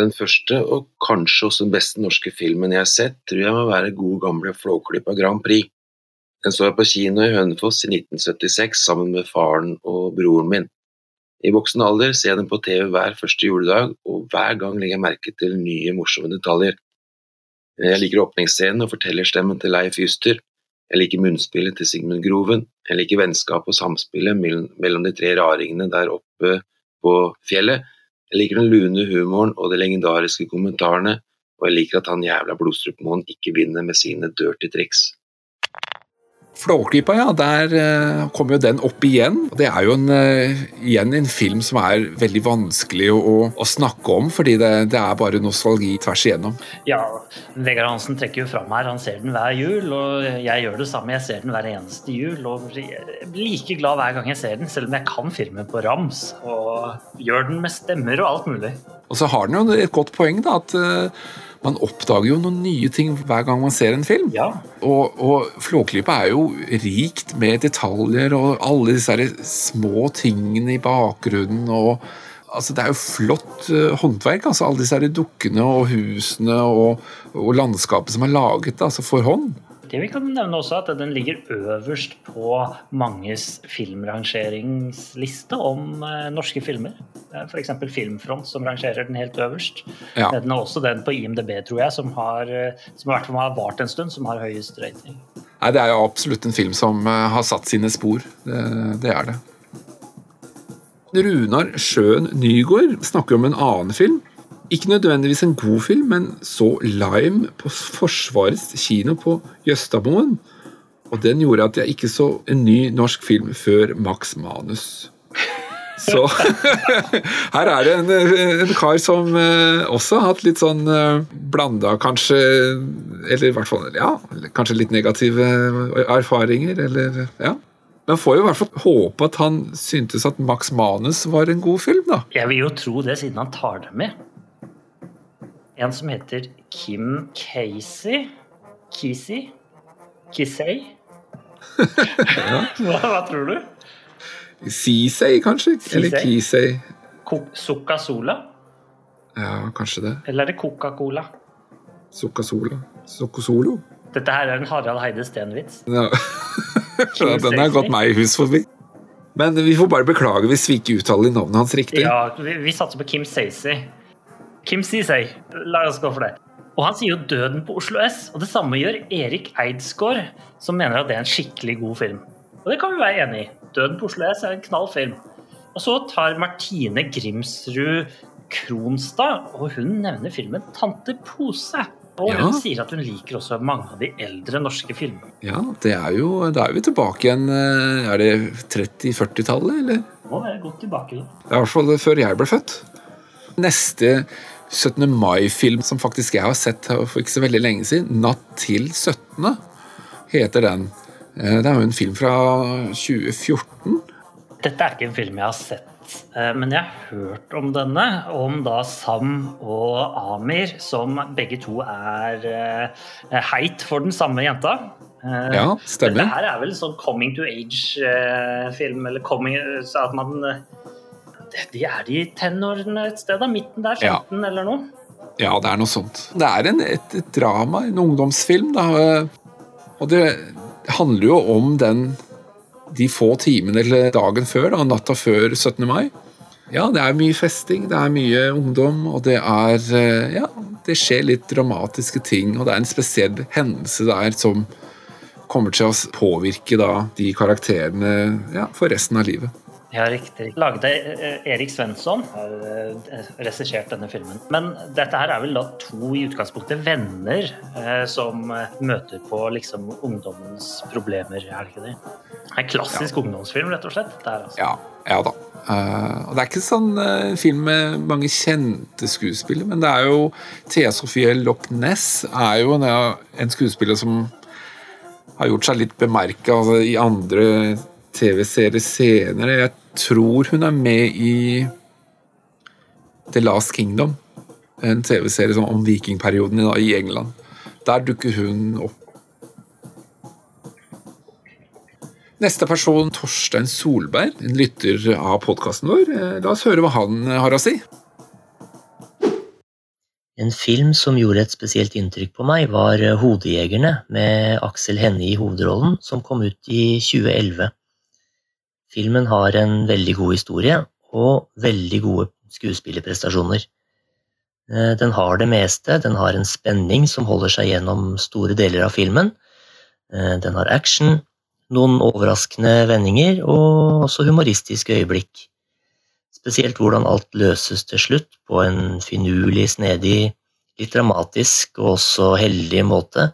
Den første, og kanskje også den beste norske filmen jeg har sett, tror jeg må være god gamle Flåklypa Grand Prix. Den så jeg på kino i Hønefoss i 1976 sammen med faren og broren min. I voksen alder ser jeg den på TV hver første juledag, og hver gang legger jeg merke til nye, morsomme detaljer. Jeg liker åpningsscenen og fortellerstemmen til Leif Juster. Jeg liker munnspillet til Sigmund Groven. Jeg liker vennskapet og samspillet mellom de tre raringene der oppe på fjellet. Jeg liker den lune humoren og de legendariske kommentarene, og jeg liker at han jævla Blodstrupmoen ikke vinner med sine dirty triks. Flåklypa, ja. Der uh, kommer jo den opp igjen. Det er jo en, uh, igjen en film som er veldig vanskelig å, å snakke om, fordi det, det, er bare nostalgi tvers igjennom. Ja, Vegard Hansen trekker jo fram her. Han ser den hver jul, og jeg gjør det samme. Jeg ser den hver eneste jul. Og blir like glad hver gang jeg ser den, selv om jeg kan filmen på rams. Og gjør den med stemmer og alt mulig. Og så har den jo et godt poeng, da. at uh, man oppdager jo noen nye ting hver gang man ser en film. Ja. Og, og Flåklypa er jo rikt med detaljer og alle disse små tingene i bakgrunnen. og altså Det er jo flott uh, håndverk. altså Alle disse dukkene og husene og, og landskapet som er laget altså for hånd. Det vi kan nevne også at Den ligger øverst på manges filmrangeringsliste om uh, norske filmer. F.eks. Filmfront, som rangerer den helt øverst. Ja. Den er også den på IMDb, tror jeg, som har, eh, som i hvert fall har vart en stund, som har høyest rating. Nei, Det er jo absolutt en film som uh, har satt sine spor. Det, det er det. Runar Sjøen Nygård snakker om en annen film ikke nødvendigvis en god film, men så Lime på Forsvarets kino på Jøstadmoen. Og den gjorde at jeg ikke så en ny norsk film før Max Manus. Så her er det en, en kar som uh, også har hatt litt sånn uh, blanda, kanskje Eller i hvert fall ja, kanskje litt negative erfaringer, eller ja. Men får jo i hvert fall håpe at han syntes at Max Manus var en god film, da. Jeg vil jo tro det, siden han tar det med en som heter Kim Casey. Kisey? Kisei? hva, hva, tror du? Sisei, kanskje? Kisei. Eller Kisei. Sola? Ja, kanskje det. Eller er det Coca-Cola? Sola. Sokosolo? Dette her er en Harald Heide Steen-vits. Ja. Den har gått meg i hus forbi. Men vi får bare beklage hvis vi ikke uttaler navnet hans riktig. Ja, vi, vi satser på Kim Sacy. Kim Ceesay. La oss gå for det. Og han sier jo 'Døden på Oslo S', og det samme gjør Erik Eidsgaard, som mener at det er en skikkelig god film. Og det kan vi være enig i. 'Døden på Oslo S' er en knall film. Og så tar Martine Grimsrud Kronstad, og hun nevner filmen 'Tante Pose'. Og ja. hun sier at hun liker også mange av de eldre norske filmene. Ja, det er jo, Da er vi tilbake igjen eh, Er det 30-40-tallet, eller? Er jeg godt tilbake. Det er i hvert fall før jeg ble født. Neste 17. mai-film som faktisk jeg har sett for ikke så veldig lenge siden, 'Natt til 17.', heter den. Eh, det er jo en film fra 2014. Dette er ikke en film jeg har sett, eh, men jeg har hørt om denne. Om da Sam og Amir, som begge to er eh, heit for den samme jenta. Ja, stemmer. Dette her er vel en sånn coming to age-film, eller coming, så at man de er de tenårene et sted, da? Midten der? 15 ja. eller noe? Ja, det er noe sånt. Det er en, et, et, drama, en ungdomsfilm, da. Og det handler jo om den de få timene eller dagen før, da, natta før 17. mai. Ja, det er mye festing, det er mye ungdom, og det er eh, Ja, det skjer litt dramatiske ting, og det er en spesiell hendelse der som kommer til å påvirke da de karakterene ja, for resten av livet. Ja, riktig. Lagde eh, Erik Svensson har eh, regissert denne filmen. Men dette her er vel da to i utgangspunktet venner eh, som eh, møter på liksom ungdommens problemer, er det ikke det? En klassisk ja. ungdomsfilm, rett og slett. Der, altså. ja, ja da. Uh, og Det er ikke sånn uh, film med mange kjente skuespillere, men det er jo Thea Sofie Loch Ness er jo en, en skuespiller som har gjort seg litt bemerka altså, i andre TV-serier senere. Jeg tror hun er med i The Last Kingdom, en TV-serie om vikingperioden i England. Der dukker hun opp. Neste person, Torstein Solberg, en lytter av podkasten vår. Eh, la oss høre hva han har å si. En film som gjorde et spesielt inntrykk på meg, var 'Hodejegerne' med Aksel Hennie i hovedrollen, som kom ut i 2011. Filmen har en veldig god historie og veldig gode skuespillerprestasjoner. Eh, den har det meste. Den har en spenning som holder seg gjennom store deler av filmen. Eh, den har action, noen overraskende vendinger og også humoristiske øyeblikk. Spesielt hvordan alt løses til slutt på en finurlig, snedig, litt dramatisk og også heldig måte,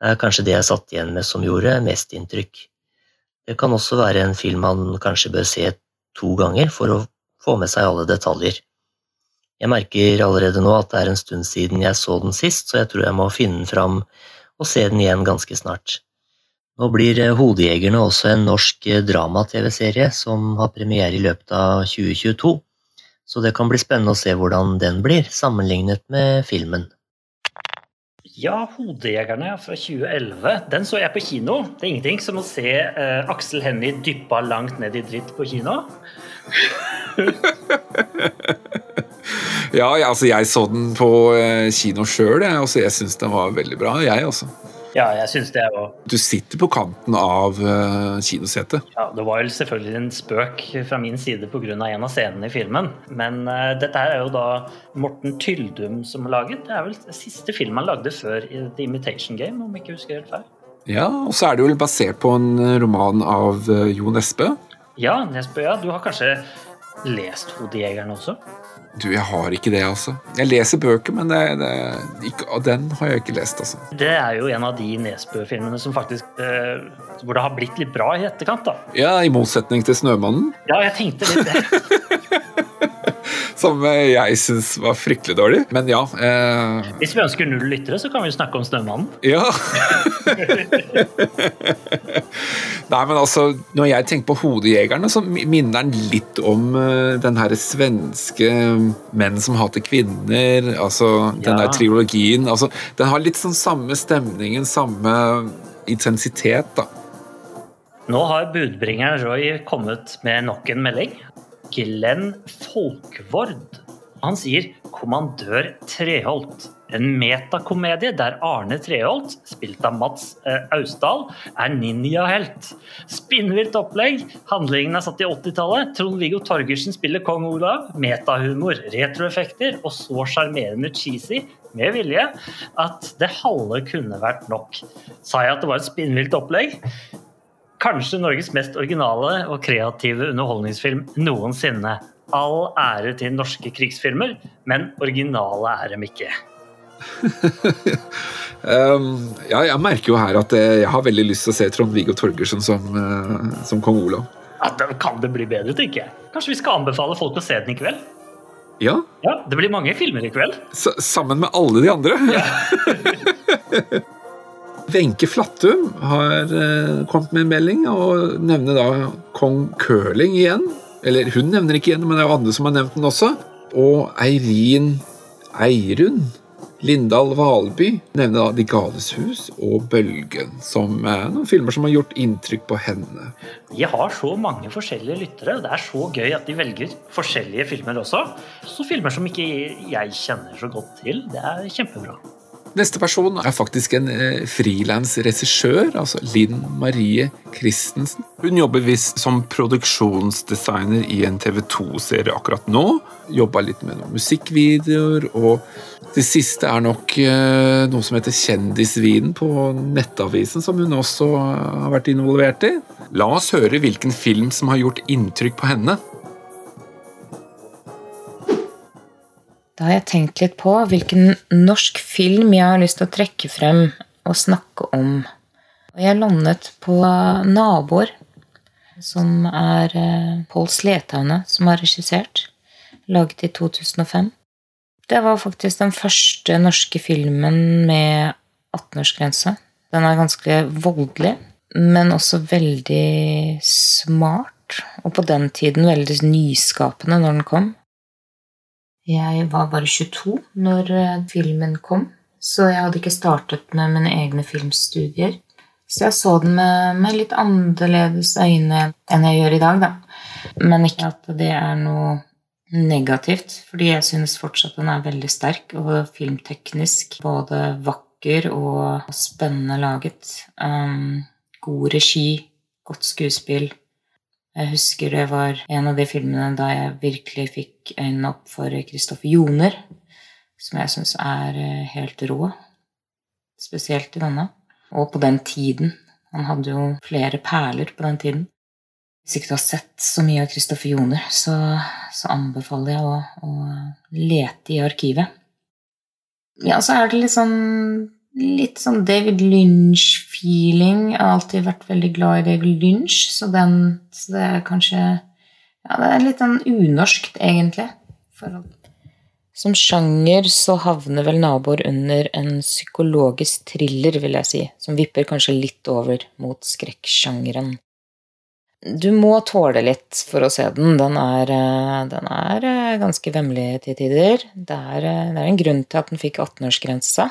er kanskje det jeg satt igjen med som gjorde mest inntrykk. Det kan også være en film man kanskje bør se to ganger for å få med seg alle detaljer. Jeg merker allerede nå at det er en stund siden jeg så den sist, så jeg tror jeg må finne den fram og se den igjen ganske snart. Nå blir Hodejegerne også en norsk drama-TV-serie som har premiere i løpet av 2022, så det kan bli spennende å se hvordan den blir, sammenlignet med filmen. Ja, 'Hodejegerne' fra 2011. Den så jeg på kino. Det er ingenting som å se uh, Aksel Hennie dyppa langt ned i dritt på kino. ja, altså jeg så den på uh, kino sjøl. Jeg, altså, jeg syns den var veldig bra, jeg også. Ja, jeg syns det òg. Du sitter på kanten av uh, kinosetet. Ja, det var jo selvfølgelig en spøk fra min side pga. en av scenene i filmen. Men uh, dette er jo da Morten Tyldum som har laget. Det er vel siste film han lagde før The Imitation Game, om jeg ikke husker helt feil. Ja, og så er det jo basert på en roman av uh, Jo Nesbø. Ja, Nesbø, ja. Du har kanskje lest 'Hodejegeren' også? Du, jeg har ikke det, altså. Jeg leser bøker, men det, det, ikke, den har jeg ikke lest, altså. Det er jo en av de Nesbø-filmene som faktisk eh, Hvor det har blitt litt bra i etterkant, da. Ja, i motsetning til 'Snømannen'? Ja, jeg tenkte litt det. som eh, jeg syns var fryktelig dårlig. Men ja. Eh... Hvis vi ønsker null lyttere, så kan vi snakke om Snømannen. Ja. Nei, men altså, Når jeg tenker på Hodejegerne, så minner den litt om uh, den her svenske Menn som hater kvinner. altså Den ja. der trilogien. altså Den har litt sånn samme stemningen, samme intensitet, da. Nå har budbringeren Roy kommet med nok en melding. Glenn Folkvord. Han sier 'Kommandør Treholt'. En metakomedie der Arne Treholt, spilt av Mats eh, Austdal, er ninjahelt. Spinnvilt opplegg. Handlingen er satt i 80-tallet. Trond-Viggo Torgersen spiller kong Olav. Metahumor, retroeffekter og så sjarmerende cheesy med vilje at det halve kunne vært nok. Sa jeg at det var et spinnvilt opplegg? Kanskje Norges mest originale og kreative underholdningsfilm noensinne. All ære til norske krigsfilmer, men originale er dem ikke. um, ja, jeg merker jo her at jeg har veldig lyst til å se Trond-Viggo Torgersen som, uh, som kong Olav. Ja, da kan det bli bedre, tenker jeg. Kanskje vi skal anbefale folk å se den i kveld? Ja. ja det blir mange filmer i kveld. S sammen med alle de andre. Ja. Wenche Flattum har uh, kommet med en melding og nevner da kong Curling igjen. Eller hun nevner ikke igjen, men det er jo andre som har nevnt den også. Og Eirin Eirun Lindahl Valby nevner da De gales hus og Bølgen som er noen filmer som har gjort inntrykk på henne. Vi har så mange forskjellige lyttere. Det er så gøy at de velger forskjellige filmer også. Så filmer som ikke jeg kjenner så godt til. Det er kjempebra. Neste person er faktisk en eh, frilansregissør, altså Linn Marie Christensen. Hun jobber visst som produksjonsdesigner i en TV 2-serie akkurat nå. Jobba litt med noen musikkvideoer, og det siste er nok eh, noe som heter Kjendisvinen på Nettavisen, som hun også har vært involvert i. La oss høre hvilken film som har gjort inntrykk på henne. Da har jeg tenkt litt på hvilken norsk film jeg har lyst til å trekke frem og snakke om. Og jeg landet på Naboer, som er eh, Pål Slethaune som har regissert. Laget i 2005. Det var faktisk den første norske filmen med 18-årsgrense. Den er ganske voldelig, men også veldig smart. Og på den tiden veldig nyskapende når den kom. Jeg var bare 22 når eh, filmen kom, så jeg hadde ikke startet med mine egne filmstudier. Så jeg så den med, med litt annerledes øyne enn jeg gjør i dag, da. Men ikke at det er noe negativt, fordi jeg synes fortsatt den er veldig sterk og filmteknisk både vakker og spennende laget. Um, god regi, godt skuespill, jeg husker det var en av de filmene da jeg virkelig fikk øynene opp for Kristoffer Joner, som jeg syns er eh, helt rå. Spesielt i denne. Og på den tiden. Han hadde jo flere perler på den tiden. Hvis ikke du har sett så mye av Kristoffer Joner, så, så, anbefaler jeg å, å lete i arkivet. Ja, så er det litt sånn litt sånn David Lynch-feeling. Jeg har alltid vært veldig glad i David Lynch, så, den, så det er kanskje Ja, det er litt sånn unorskt, egentlig. Som sjanger så havner vel naboer under en psykologisk thriller, vil jeg si, som vipper kanskje litt over mot skrekksjangeren. Du må tåle litt for å se den. Den er, eh, den er eh, ganske vemmelig til tider. Det er, eh, det er, en grunn til at den fikk 18-årsgrensa.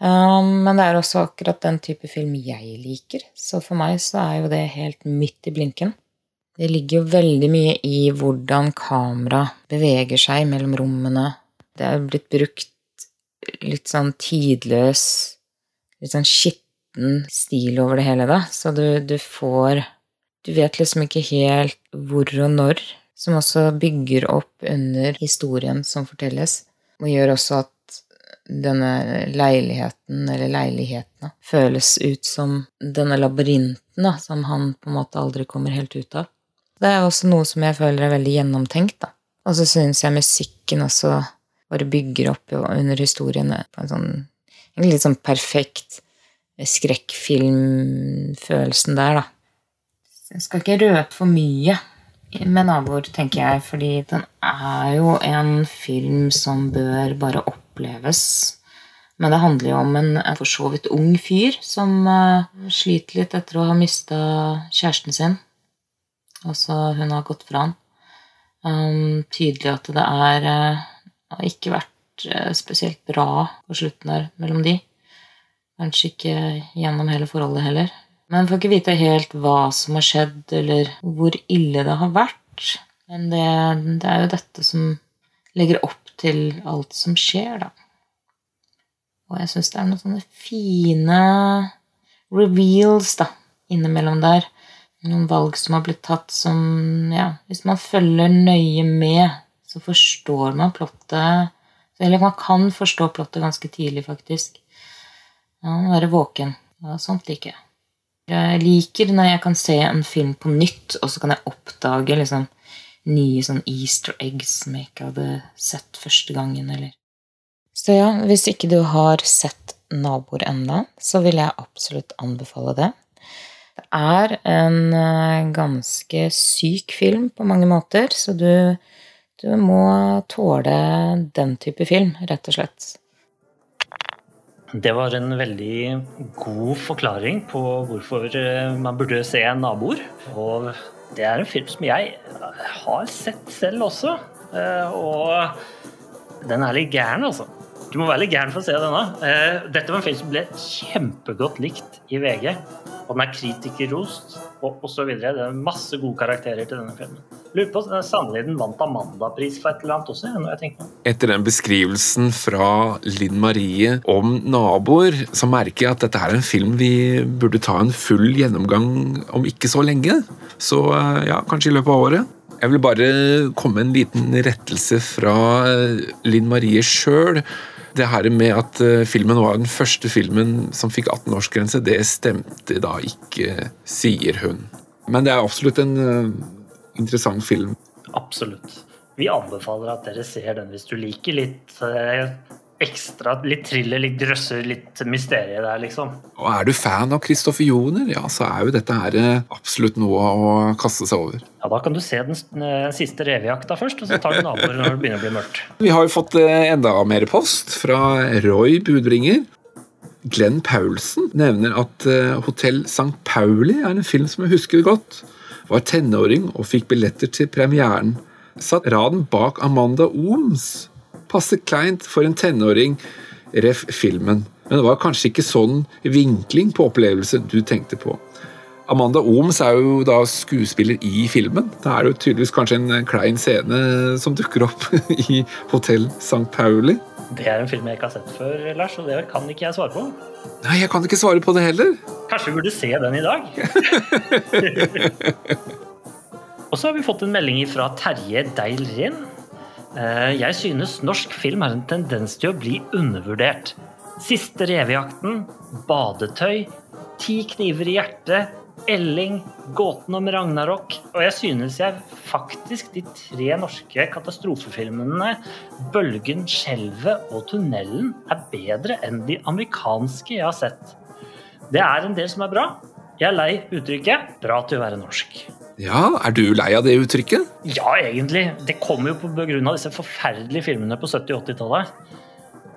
Um, men det er også akkurat den type film jeg liker, så for meg så er jo det helt midt i blinken. Det ligger jo veldig mye i hvordan kamera beveger seg mellom rommene. Det er blitt brukt litt sånn tidløs, litt sånn skitten stil over det hele, da. Så du, du får Du vet liksom ikke helt hvor og når, som også bygger opp under historien som fortelles, og gjør også at denne leiligheten, eller leilighetene, føles ut som denne labyrinten da, som han på en måte aldri kommer helt ut av. Det er også noe som jeg føler er veldig gjennomtenkt. da. Og så syns jeg musikken også bare bygger opp under historiene på en sånn en litt sånn perfekt skrekkfilmfølelsen der, da. Jeg skal ikke røpe for mye med naboer, tenker jeg, fordi den er jo en film som bør bare opp oppleves. Men det handler jo om en for så vidt ung fyr som uh, sliter litt etter å ha mista kjæresten sin. Altså, hun har gått fra han. Um, tydelig at det er uh, har ikke vært uh, spesielt bra på slutten der mellom de. Kanskje ikke gjennom hele forholdet heller. Men får ikke vite helt hva som har skjedd, eller hvor ille det har vært. Men det, det er jo dette som legger opp til alt som skjer, da. Og jeg syns det er noen sånne fine reveals da, innimellom der. Noen valg som har blitt tatt som Ja, hvis man følger nøye med, så forstår man plottet Eller man kan forstå plottet ganske tidlig, faktisk. Ja, være våken. Ja, sånt liker jeg. Jeg liker når jeg kan se en film på nytt, og så kan jeg oppdage liksom nye sånn easter eggs som jeg ikke hadde sett første gangen. eller... Så ja, hvis ikke du har sett Naboer enda, så vil jeg absolutt anbefale det. Det er en eh, ganske syk film på mange måter, så du, du må tåle den type film, rett og slett. Det var en veldig god forklaring på hvorfor eh, man burde se naboer. Og det er en film som jeg har sett selv også. Eh, og den er litt gæren, altså. Du må være litt gæren for å se denne. Eh, dette var en film som ble kjempegodt likt i VG. Og den er kritikerrost og osv. Det er masse gode karakterer til denne filmen. Lurer på, Sannelig den vant Amanda-pris for et eller annet også? når jeg tenker. Etter den beskrivelsen fra Linn Marie om naboer, så merker jeg at dette er en film vi burde ta en full gjennomgang om ikke så lenge. Så eh, ja, kanskje i løpet av året. Jeg vil bare komme med en liten rettelse fra eh, Linn Marie sjøl. Det her med at eh, filmen var den første filmen som fikk 18-årsgrense, det stemte da ikke, sier hun. Men det er absolutt en eh, interessant film. Absolutt. Vi anbefaler at dere ser den hvis du liker litt eh, ekstra, litt thriller, litt drøsser, litt mysterie der, liksom. Og er du fan av Kristoffer Joner, ja, så er jo dette her eh, absolutt noe å kaste seg over. Ja, Da kan du se den, den siste revejakta først, og så tar du naboer når det begynner å bli mørkt. Vi har jo fått eh, enda mer post fra Roy Budbringer. Glenn Paulsen nevner at eh, Hotell St. Pauli er en film som jeg husker godt. Var tenåring og fikk billetter til premieren. Satt raden bak Amanda Ooms. Passe kleint for en tenåring, ref. filmen. Men det var kanskje ikke sånn vinkling på opplevelse du tenkte på. Amanda Ooms er jo da skuespiller i filmen. Da er det jo tydeligvis kanskje en klein scene som dukker opp i Hotell St. Pauli. Det er en film jeg ikke har sett før, Lars, og det kan ikke jeg svare på. Nei, jeg kan ikke svare på det heller. Kanskje vi burde se den i dag? og så har vi fått en melding fra Terje Deilrin. Eh, Jeg synes norsk film har en tendens til å bli undervurdert. Siste revejakten, Badetøy, Ti kniver i hjertet, Elling, Gåten om Ragnarok. Og jeg synes jeg faktisk de tre norske katastrofefilmene Bølgen, Skjelvet og Tunnelen er bedre enn de amerikanske jeg har sett. Det er en del som er bra. Jeg er lei uttrykket 'bra til å være norsk'. Ja, er du lei av det uttrykket? Ja, egentlig. Det kommer jo av disse forferdelige filmene på 70- og 80-tallet.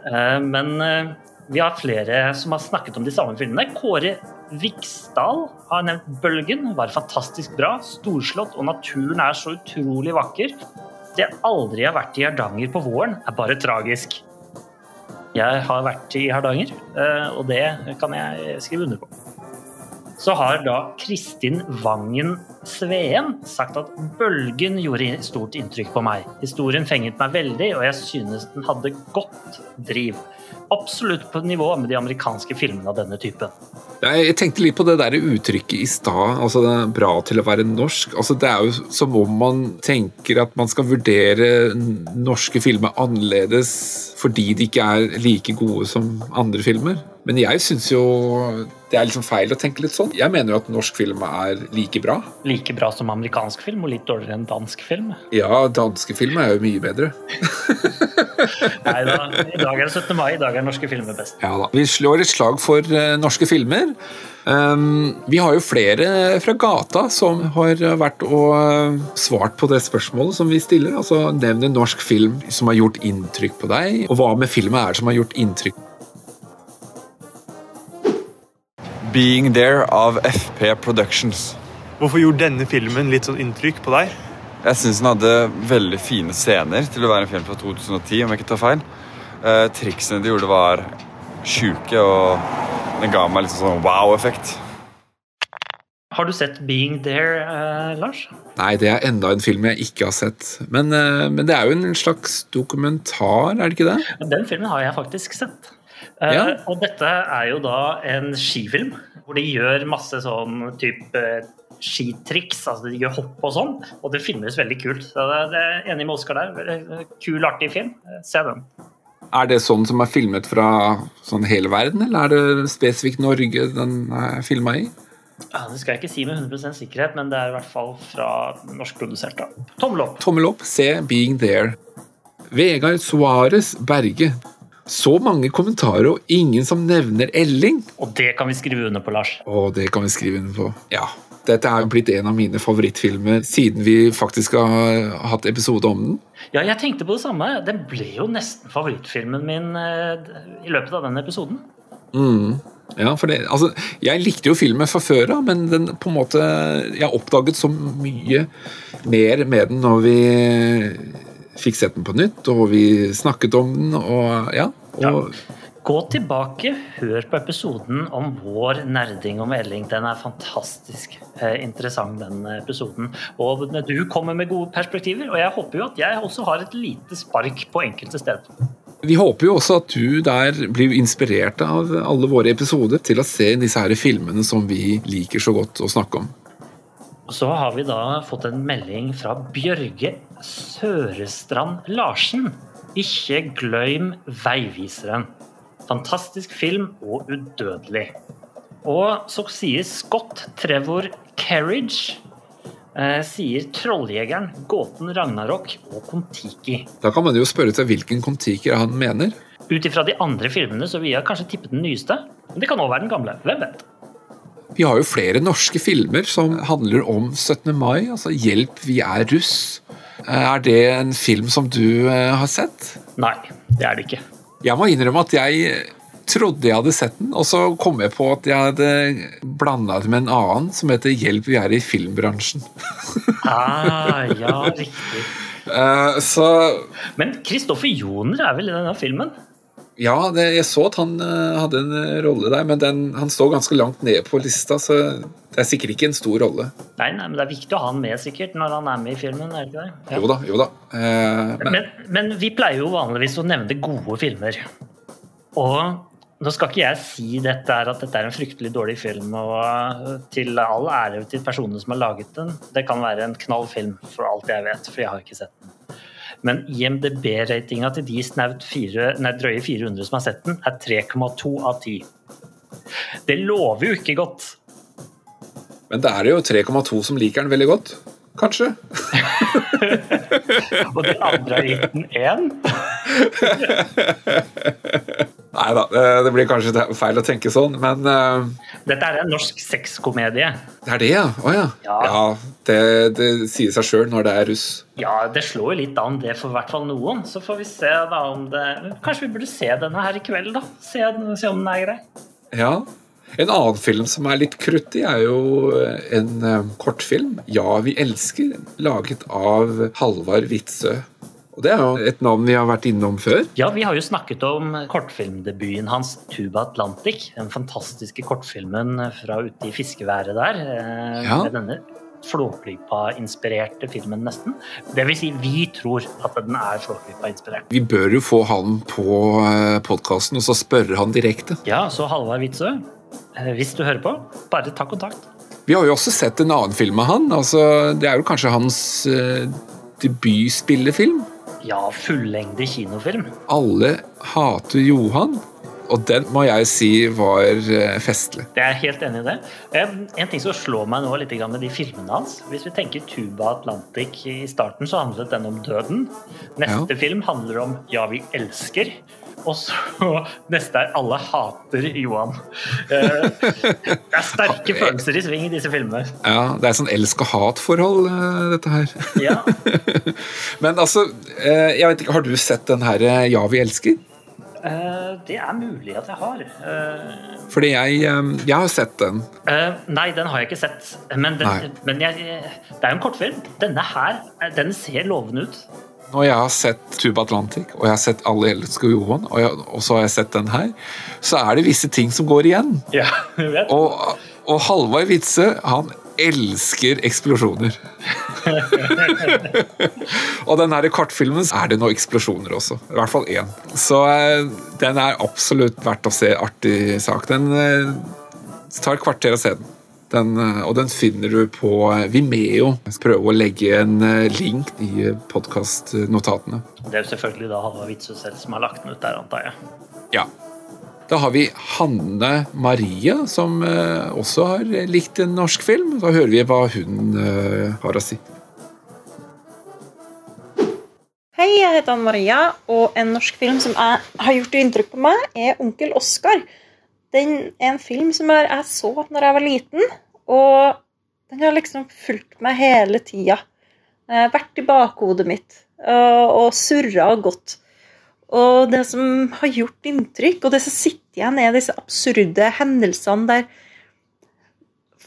Eh, Men eh, vi har flere som har snakket om de samme filmene. Kåre Viksdal har nevnt 'Bølgen'. Var fantastisk bra, storslått, og naturen er så utrolig vakker. Det aldri har vært i Hardanger på våren, er bare tragisk. Jeg har vært i Hardanger, eh, og det kan jeg skrive under på. Så har da Kristin Vangen Sveen sagt at 'Bølgen' gjorde stort inntrykk på meg. Historien fenget meg veldig, og jeg synes den hadde godt driv. Absolutt på nivå med de amerikanske filmene av denne typen. Jeg tenkte litt på det der uttrykket i stad. altså Det er bra til å være norsk. altså Det er jo som om man tenker at man skal vurdere norske filmer annerledes fordi de ikke er like gode som andre filmer. Men jeg syns jo det er liksom feil å tenke litt sånn. Jeg mener jo at norsk film er like bra. Like bra som amerikansk film, og litt dårligere enn dansk film. Ja, danske film er jo mye bedre. Nei da, i dag er det 17. mai, i dag er norske filmer best. Ja da. Vi slår et slag for eh, norske filmer. Um, vi har jo flere fra gata som har vært og eh, svart på det spørsmålet som vi stiller. Altså Nevn en norsk film som har gjort inntrykk på deg, og hva med filmen er det som har gjort inntrykk? Being There av FP Productions. Hvorfor gjorde denne filmen litt sånn inntrykk på deg? Jeg syns den hadde veldig fine scener til å være en film fra 2010, om jeg ikke tar feil. Eh, triksene de gjorde, var sjuke, og den ga meg litt sånn wow-effekt. Har du sett 'Being There', eh, Lars? Nei, det er enda en film jeg ikke har sett. Men, eh, men det er jo en slags dokumentar, er det ikke det? Den filmen har jeg faktisk sett. Eh, Ja. Og dette er jo da en skifilm, hvor de gjør masse sånn type skitriks. Altså de gjør hopp og sånn, og det filmes veldig kult. Så det, det er Enig med Oskar der. Kul, artig film. Eh, Se den. Er det sånn som er filmet fra sånn hele verden, eller er det spesifikt Norge den er filma i? Ja, det skal jeg ikke si med 100% sikkerhet, men det er i hvert fall fra norskprodusert. Tommel opp. Tommel opp, se 'Being There'. Vegard Suárez Berge. Så mange kommentarer og ingen som nevner Elling. Og det kan vi skrive under på, Lars. Og det kan vi skrive under på. Ja. Dette er jo blitt en av mine favorittfilmer siden vi faktisk har hatt episode om den. Ja, jeg tenkte på det samme. Den ble jo nesten favorittfilmen min eh, i løpet av den episoden. Mm. Ja, for det, altså, jeg likte jo filmen fra før av, men den på en måte Jeg oppdaget så mye mer med den når vi fikk sett den på nytt, og vi snakket om den, og ja. Og, Gå tilbake, hør på episoden om vår nerding om Elling. Den er fantastisk eh, interessant, den episoden. Og du kommer med gode perspektiver, og jeg håper jo at jeg også har et lite spark på enkelte steder. Vi håper jo også at du der blir inspirert av alle våre episoder til å se disse her filmene som vi liker så godt å snakke om. Så har vi da fått en melding fra Bjørge Sørestrand Larsen. Ikke glem Veiviseren. Fantastisk film og udødelig. Og så sier Scott Trevor Carriage eh, sier Trolljegeren, Gåten Ragnarok og Kon-Tiki. Da kan man jo spørre seg hvilken Kon-Tiki han mener. Ut ifra de andre filmene så vil jeg kanskje tippe den nyeste. Men det kan òg være den gamle. Hvem vet? Vi har jo flere norske filmer som handler om 17. mai, altså 'Hjelp, vi er russ'. Er det en film som du eh, har sett? Nei, det er det ikke. Jeg må innrømme at jeg trodde jeg hadde sett den, og så kom jeg på at jeg hadde blanda det med en annen som heter 'Hjelp, vi er i filmbransjen'. Ah, ja, riktig. Uh, så Men Kristoffer Joner er vel i denne filmen? Ja, det, jeg så at han uh, hadde en eh, rolle der, men den, han står ganske langt ned på lista, så det er sikkert ikke en stor rolle. Nei, nei, men det er viktig å ha han med sikkert når han er med i filmen. er det ikke det? Ja. Jo da, jo da. Uh, men, Men, men vi pleier jo vanligvis å nevne gode filmer. Og nå skal ikke jeg si dette at dette er en fryktelig dårlig film, og til all ære til personene som har laget den. Det kan være en knall film, for alt jeg vet, for jeg har ikke sett den. Men IMDb-ratinga til de snaut drøye 400 som har sett den, er 3,2 av 10. Det lover jo ikke godt. men det er jo 3,2 som liker den veldig godt. Kanskje. Og den andre har gitt den én. Nei da, det, det blir kanskje feil å tenke sånn, men eh, Dette er en norsk sexkomedie. det er det, ja? Å ja. Ja. det, det sier seg sjøl når det er russ. Ja, det slår jo litt an det for i hvert fall noen. Så får vi se da om det Kanskje vi burde se denne her i kveld, da. Se, se om den er grei. Ja. En annen film som er litt kruttig, er jo en eh, kortfilm, 'Ja, vi elsker', laget av Halvard Witzøe. Og Det er jo et navn vi har vært innom før. Ja, vi har jo snakket om kortfilmdebuten hans 'Tuba Atlantic'. Den fantastiske kortfilmen fra ute i fiskeværet der. eh, Ja. Med denne Flåklypa-inspirerte filmen, nesten. Det vil si, vi tror at den er Flåklypa-inspirert. Vi bør jo få han på podkasten og så spørre han direkte. Ja, så Halvard Witzøe, eh, hvis du hører på, bare ta kontakt. Vi har jo også sett en annen film av han. altså Det er jo kanskje hans eh, debutspillefilm. Ja, fullengde kinofilm. Alle hater Johan. Og den må jeg si var eh, festlig. Jeg er helt enig i det. Eh, En ting som slår meg nå litt med de filmene hans Hvis vi tenker Tuba Atlantic i starten, så handlet den om døden. Neste film handler om Ja, vi elsker. Og så neste er Alle hater Johan. Eh, Det er sterke følelser i sving i disse filmene. Ja, Det er sånn elsk-og-hat-forhold, eh, dette her. Ja. Men altså, eh, jeg vet ikke, har du sett den her Ja, vi elsker? Det er mulig at jeg har. Fordi jeg, jeg har sett den. Nei, den har jeg ikke sett. Men, den, men jeg, det er jo en kortfilm. Denne her den ser lovende ut. Når jeg har sett Tuba Atlantic, og jeg har sett Alle elsker Johan, og, jeg, og så har jeg sett den her, så er det visse ting som går igjen. Ja, jeg vet. Og, og Halvard Witzøe, han elsker eksplosjoner. og den her kartfilmen er det noen eksplosjoner også. I hvert fall én. Så eh, den er absolutt verdt å se. Artig sak. Den eh, tar et kvarter å se den. Den, eh, og den finner du på eh, Vimeo. Jeg skal prøve å legge en eh, link i podkastnotatene. Det er jo selvfølgelig da Halvard Witzøe selv som har lagt den ut der, antar jeg. Ja. Da har vi Hanne Maria, som også har likt en norsk film. Da hører vi hva hun har å si. Hei, jeg heter Anne Maria, og en norsk film som jeg har gjort inntrykk på meg, er 'Onkel Oskar'. Den er en film som jeg så når jeg var liten, og den har liksom fulgt meg hele tida. Eh, Vært i bakhodet mitt og, og surra og gått. Og det som har gjort inntrykk, og det som sitter igjen, er disse absurde hendelsene der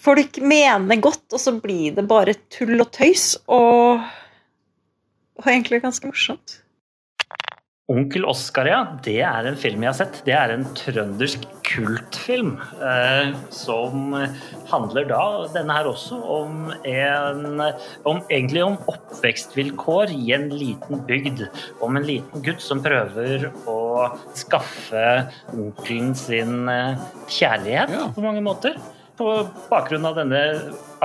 folk mener godt, og så blir det bare tull og tøys. Og, og egentlig ganske morsomt. Onkel Oskar, ja. Det er en film jeg har sett. Det er en trøndersk kultfilm. Eh, som handler da, denne her også, om en om, Egentlig om oppvekstvilkår i en liten bygd. Om en liten gutt som prøver å skaffe onkelen sin eh, kjærlighet ja. på mange måter på bakgrunn av denne,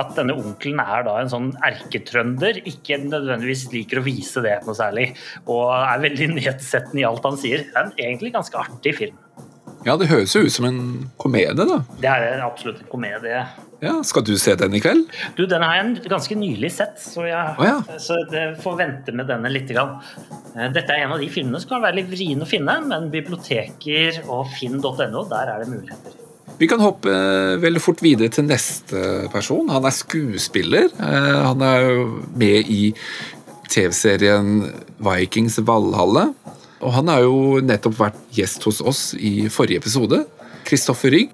at denne onkelen er da en sånn erketrønder, ikke nødvendigvis liker å vise det noe særlig, og er veldig nedsettende i alt han sier. Det er en egentlig ganske artig film. Ja, det høres jo ut som en komedie, da. Det er absolutt en komedie. Ja, Skal du se den i kveld? Du, Den har jeg ganske nylig sett, så jeg oh, ja. så får vente med denne litt. Grann. Eh, dette er en av de filmene som kan være litt vrien å finne, men biblioteker og finn.no, der er det muligheter. Vi kan hoppe eh, veldig fort videre til neste person. Han er skuespiller. Eh, han er med i TV-serien Vikings Valhalle. Og han har jo nettopp vært gjest hos oss i forrige episode. Kristoffer Rygg.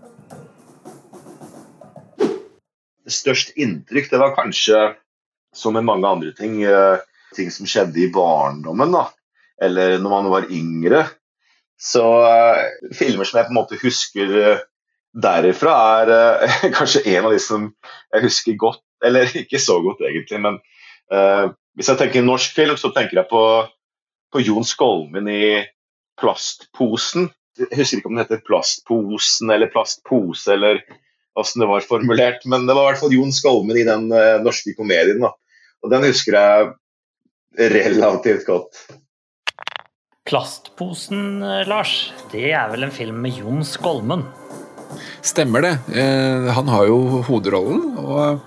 Størst inntrykk det var kanskje, som med mange andre ting, eh, ting som skjedde i barndommen. da. Eller når man var yngre. Så filmer som jeg på en måte husker derifra er eh, kanskje en av de som jeg husker godt, eller ikke så godt egentlig, men eh, hvis jeg tenker norsk film, så tenker jeg på, på Jon Skolmen i 'Plastposen'. Jeg husker ikke om den heter 'Plastposen' eller 'Plastpose' eller åssen det var formulert, men det var i hvert fall Jon Skolmen i den eh, norske komedien. Da. Og den husker jeg relativt godt. Plastposen, Lars, det er vel en film med Jon Skolmen? Stemmer det. Eh, han har jo hovedrollen. og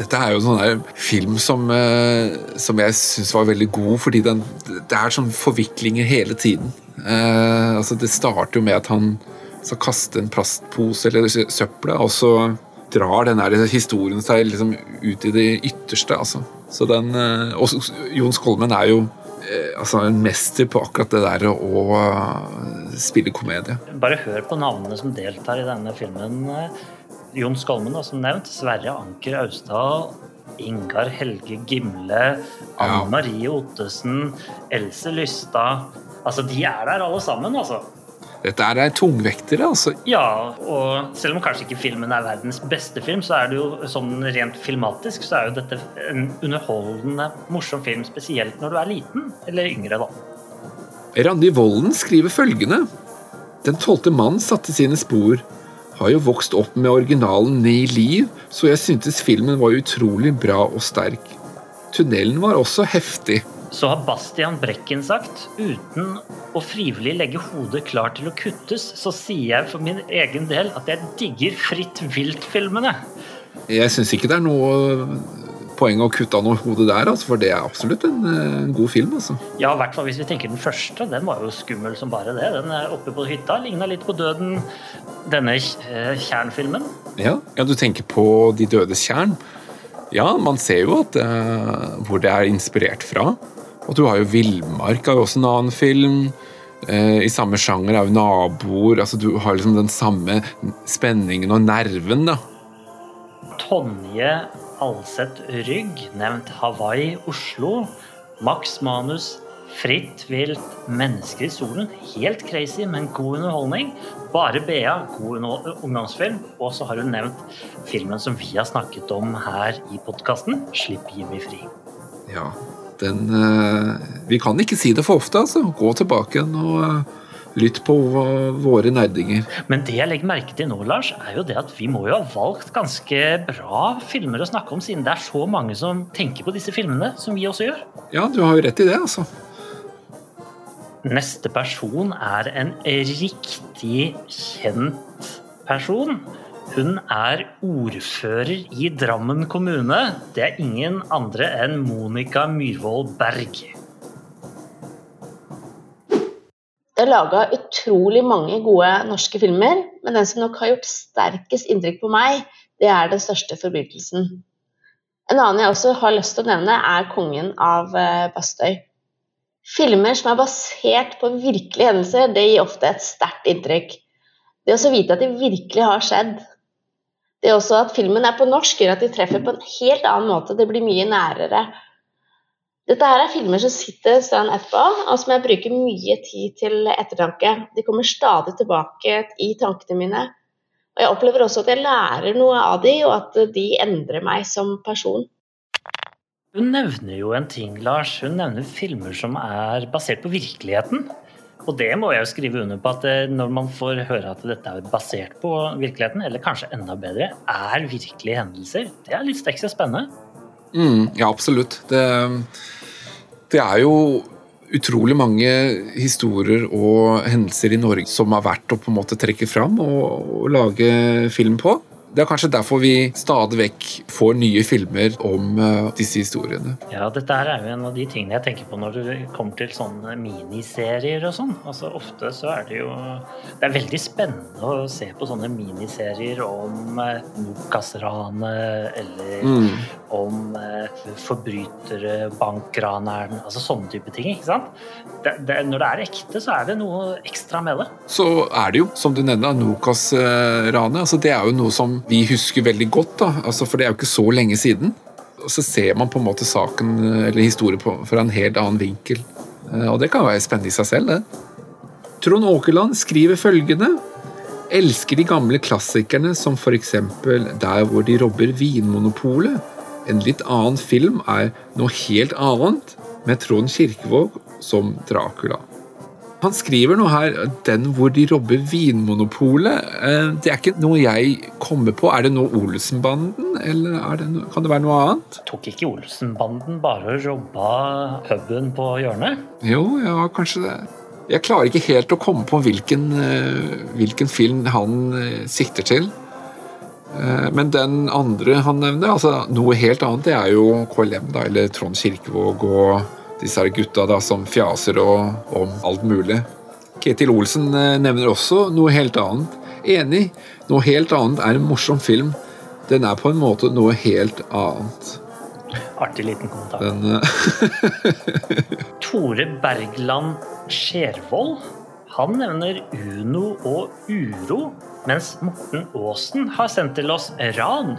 dette er jo en sånn film som, eh, som jeg syns var veldig god, fordi den, det er sånn forviklinger hele tiden. Eh, altså Det starter jo med at han skal kaste en plastpose eller søpla, og så drar den her historien seg liksom ut i det ytterste. altså. Så den, eh, og Jon Skolmen er jo altså en mester på akkurat det der å uh, spille komedie. Bare hør på navnene som deltar i denne filmen. Jon Skolmen, da, som nevnt. Sverre Anker Austdal. Ingar Helge Gimle. Anne Marie Ottesen. Else Lystad. Altså, de er der alle sammen, altså. Dette er tungvektere, altså. Ja, og selv om kanskje ikke filmen er verdens beste film, så er det jo sånn rent filmatisk så er jo dette en underholdende, morsom film, spesielt når du er liten eller yngre, da. Randi Volden skriver følgende Den tolvte mann satte sine spor. Har jo vokst opp med originalen Ni liv, så jeg syntes filmen var utrolig bra og sterk. Tunnelen var også heftig så har Bastian Brekken sagt uten å frivillig legge hodet klar til å kuttes, så sier jeg for min egen del at jeg digger Fritt vilt-filmene. Jeg syns ikke det er noe poeng å kutte av noe hode der, altså, for det er absolutt en, en god film. Altså. Ja, i hvert fall hvis vi tenker den første. Den var jo skummel som bare det. Den er oppe på hytta. Ligna litt på Døden, denne eh, Tjern-filmen. Ja, ja, du tenker på De dødes tjern. Ja, man ser jo at, uh, hvor det er inspirert fra. Og du har jo Villmark, er jo også en annen film. Eh, I samme sjanger er jo naboer. altså Du har liksom den samme spenningen og nerven, da. Tonje Alseth Rygg, nevnt Hawaii, Oslo. Max Manus, Fritt vilt, Mennesker i solen. Helt crazy, men god underholdning. Bare Bea, god ungdomsfilm. Og så har hun nevnt filmen som vi har snakket om her i podkasten, 'Slipp Jimmy fri'. Ja, den eh, Vi kan ikke si det for ofte, altså. Gå tilbake og eh, lytt på våre nerdinger. Men det jeg legger merke til nå, Lars, er jo det at vi må jo ha valgt ganske bra filmer å snakke om, siden det er så mange som tenker på disse filmene, som vi også gjør. Ja, du har jo rett i det, altså. Neste person er en riktig kjent person. Hun er ordfører i Drammen kommune. Det er ingen andre enn Monica Myhrvold Berg. Det er laga utrolig mange gode norske filmer, men den som nok har gjort sterkest inntrykk på meg, det er Den største forbrytelsen. En annen jeg også har lyst til å nevne, er 'Kongen av eh, Bastøy'. Filmer som er basert på virkelige hendelser, det gir ofte et sterkt inntrykk. Det å vite at det virkelig har skjedd, det er også at filmen er på norsk, gjør at de treffer på en helt annen måte. Det blir mye nærere. Dette her er filmer som sitter stund etterpå, og som jeg bruker mye tid til ettertanke. De kommer stadig tilbake i tankene mine. Og jeg opplever også at jeg lærer noe av de, og at de endrer meg som person. Hun nevner jo en ting, Lars. Hun nevner filmer som er basert på virkeligheten. Og det må jeg jo skrive under på, at eh, når man får høre at dette er basert på virkeligheten, eller kanskje enda bedre, er virkelige hendelser, det er litt ekstra spennende. Mm, ja, absolutt. Det, det er jo utrolig mange historier og hendelser i Norge som er verdt å på en måte trekke fram og, og lage film på. Det er kanskje derfor vi stadig vekk får nye filmer om uh, disse historiene. Ja, dette er jo en av de tingene jeg tenker på når det kommer til sånne miniserier og sånn. Altså Ofte så er det jo Det er veldig spennende å se på sånne miniserier om Nokas-ranet eller mm. om uh, forbrytere, bankraneren, altså sånne type ting. ikke sant? Det, det, når det er ekte, så er det noe ekstra med det. Så er det jo, som du nevner, Nokas-ranet. altså Det er jo noe som vi husker veldig godt, da, altså, for det er jo ikke så lenge siden. Og så ser man på en måte saken eller historien fra en helt annen vinkel. Eh, og det kan være spennende i seg selv, det. Trond Åkerland skriver følgende Elsker de gamle klassikerne som f.eks. Der hvor de robber Vinmonopolet. En litt annen film er noe helt annet, med Trond Kirkevåg som Dracula. Han skriver noe her 'Den hvor de robber Vinmonopolet'. Eh, det er ikke noe jeg kommer på. Er det noe Olsenbanden, eller det noe, kan det være noe annet? Tok ikke Olsenbanden bare og robba puben på hjørnet? Jo, ja, kanskje det. Jeg klarer ikke helt å komme på hvilken, eh, hvilken film han eh, sikter til. Men den andre han nevner, altså noe helt annet, det er jo KLM, da, eller Trond Kirkevåg og disse gutta da, som fjaser og, om alt mulig. Ketil Olsen eh, nevner også noe helt annet. Enig, noe helt annet er en morsom film. Den er på en måte noe helt annet. Artig liten kommentar. Den, uh... Tore Bergland Skjervold han nevner Uno og uro, mens Morten Aasen har sendt til oss Ran,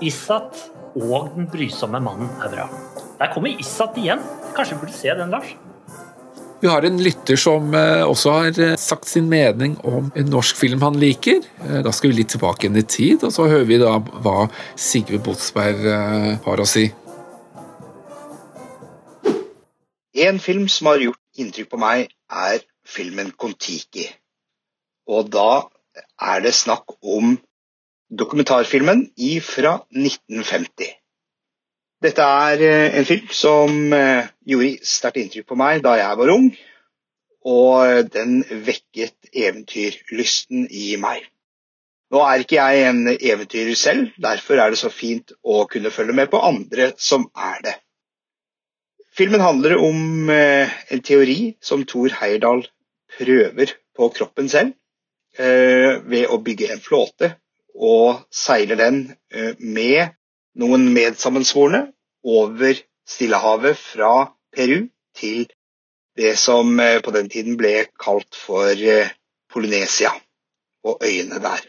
Isat og Den brysomme mannen er bra. Der kommer Isat igjen. Kanskje vi burde se den, Lars? Vi har en lytter som eh, også har eh, sagt sin mening om en norsk film han liker. Eh, da skal vi litt tilbake inn i tid, og så hører vi da hva Sigve Botsberg har å si. En film som har gjort inntrykk på meg, er filmen Kon-Tiki. Og da er det snakk om dokumentarfilmen fra 1950. Dette er eh, en film som eh, gjorde sterkt inntrykk på meg da jeg var ung, og den vekket eventyrlysten i meg. Nå er ikke jeg en eventyrer selv, derfor er det så fint å kunne følge med på andre som er det. Filmen handler om eh, en teori som Thor Heyerdahl prøver på kroppen selv ved å bygge en flåte og seile den med noen medsammensvorne over Stillehavet fra Peru til det som eh, på den tiden ble kalt for eh, Polynesia og øyene der.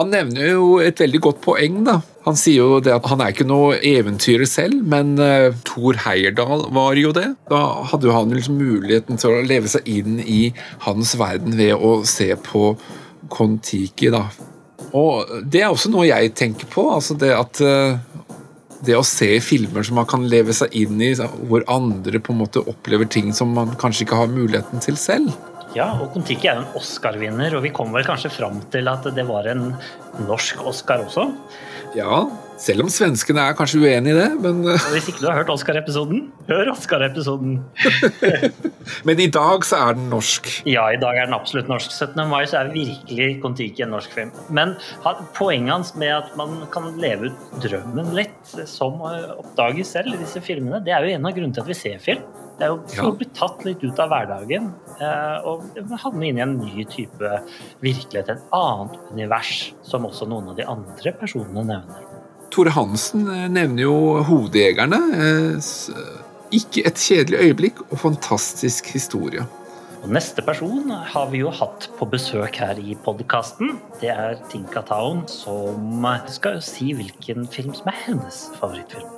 Han nevner jo et veldig godt poeng. da. Han sier jo det at han er ikke noe eventyrer selv, men uh, Thor Heyerdahl var jo det. Da hadde jo han liksom muligheten til å leve seg inn i hans verden ved å se på Kon-Tiki. da. Og Det er også noe jeg tenker på. altså Det at uh, det å se filmer som man kan leve seg inn i, hvor andre på en måte opplever ting som man kanskje ikke har muligheten til selv. Ja, og Kon-Tiki er en Oscar-vinner, og vi kommer vel kanskje fram til at det var en norsk Oscar også? Ja, selv om svenskene er kanskje uenig i det, men Hvis ikke du har hørt Oscar-episoden, hør Oscar-episoden! men i dag så er den norsk? Ja, i dag er den absolutt norsk. 17. mai så er virkelig Kon-Tiki en norsk film. Men poenget hans med at man kan leve ut drømmen litt, som oppdages selv i disse filmene, det er jo en av grunnene til at vi ser film. Det er jo for å bli tatt litt ut av hverdagen eh, og havne inn i en ny type virkelighet, et annet univers, som også noen av de andre personene nevner. Tore Hansen eh, nevner jo Hovedjegerne. Eh, ikke et kjedelig øyeblikk og fantastisk historie. Og neste person har vi jo hatt på besøk her i podkasten. Det er Tinka Town, som skal si hvilken film som er hennes favorittfilm.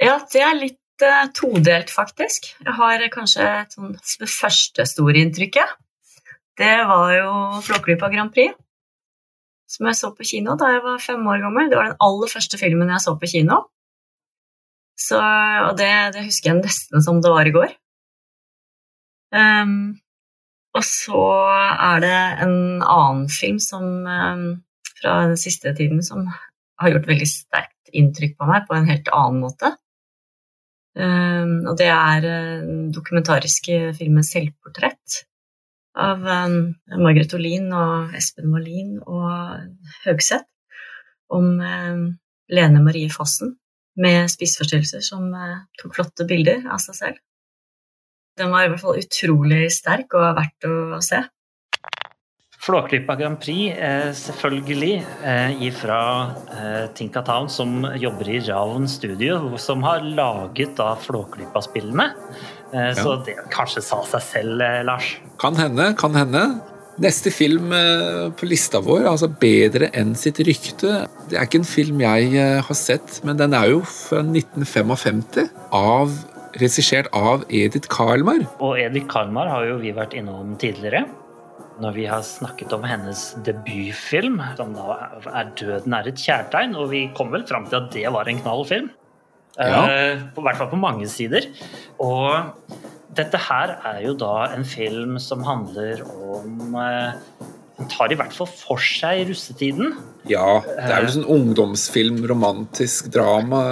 Ja, det er litt uh, todelt, faktisk. Jeg har kanskje et sånn det første store inntrykket. Det var jo Flåklypa Grand Prix, som jeg så på kino da jeg var fem år gammel. Det var den aller første filmen jeg så på kino. Så, og det, det, husker jeg nesten som det var i går. Um, og så er det en annen film som, um, fra den siste tiden som har gjort veldig sterkt inntrykk på meg på en helt annen måte. Um, og det er den dokumentariske filmen 'Selvportrett' av um, Margaret Olin og Espen Wallin og Høgseth om um, Lene Marie Fossen med spiseforstyrrelser som uh, tok flotte bilder av seg selv. Den var i hvert fall utrolig sterk og verdt å se. Flåklypa Grand Prix, eh, selvfølgelig, fra eh, Tinka Town, som jobber i Ravn Studio, som har laget da Flåklypa-spillene. Eh, så det kanskje sa seg selv, eh, Lars. Kan hende, kan hende. Neste film eh, på lista vår, altså 'Bedre enn sitt rykte', det er ikke en film jeg har sett, men den er jo fra 1955, av, regissert av Edith Karlmar. Og Edith Karlmar har jo vi vært innom tidligere når vi har snakket om hennes debutfilm, som da er 'Døden er et kjærtegn', og vi kom vel fram til at det var en knallfilm. Ja. Eh, på hvert fall på mange sider. Og dette her er jo da en film som handler om eh, tar i hvert fall for seg russetiden. Ja, det er jo sånn ungdomsfilm, romantisk drama.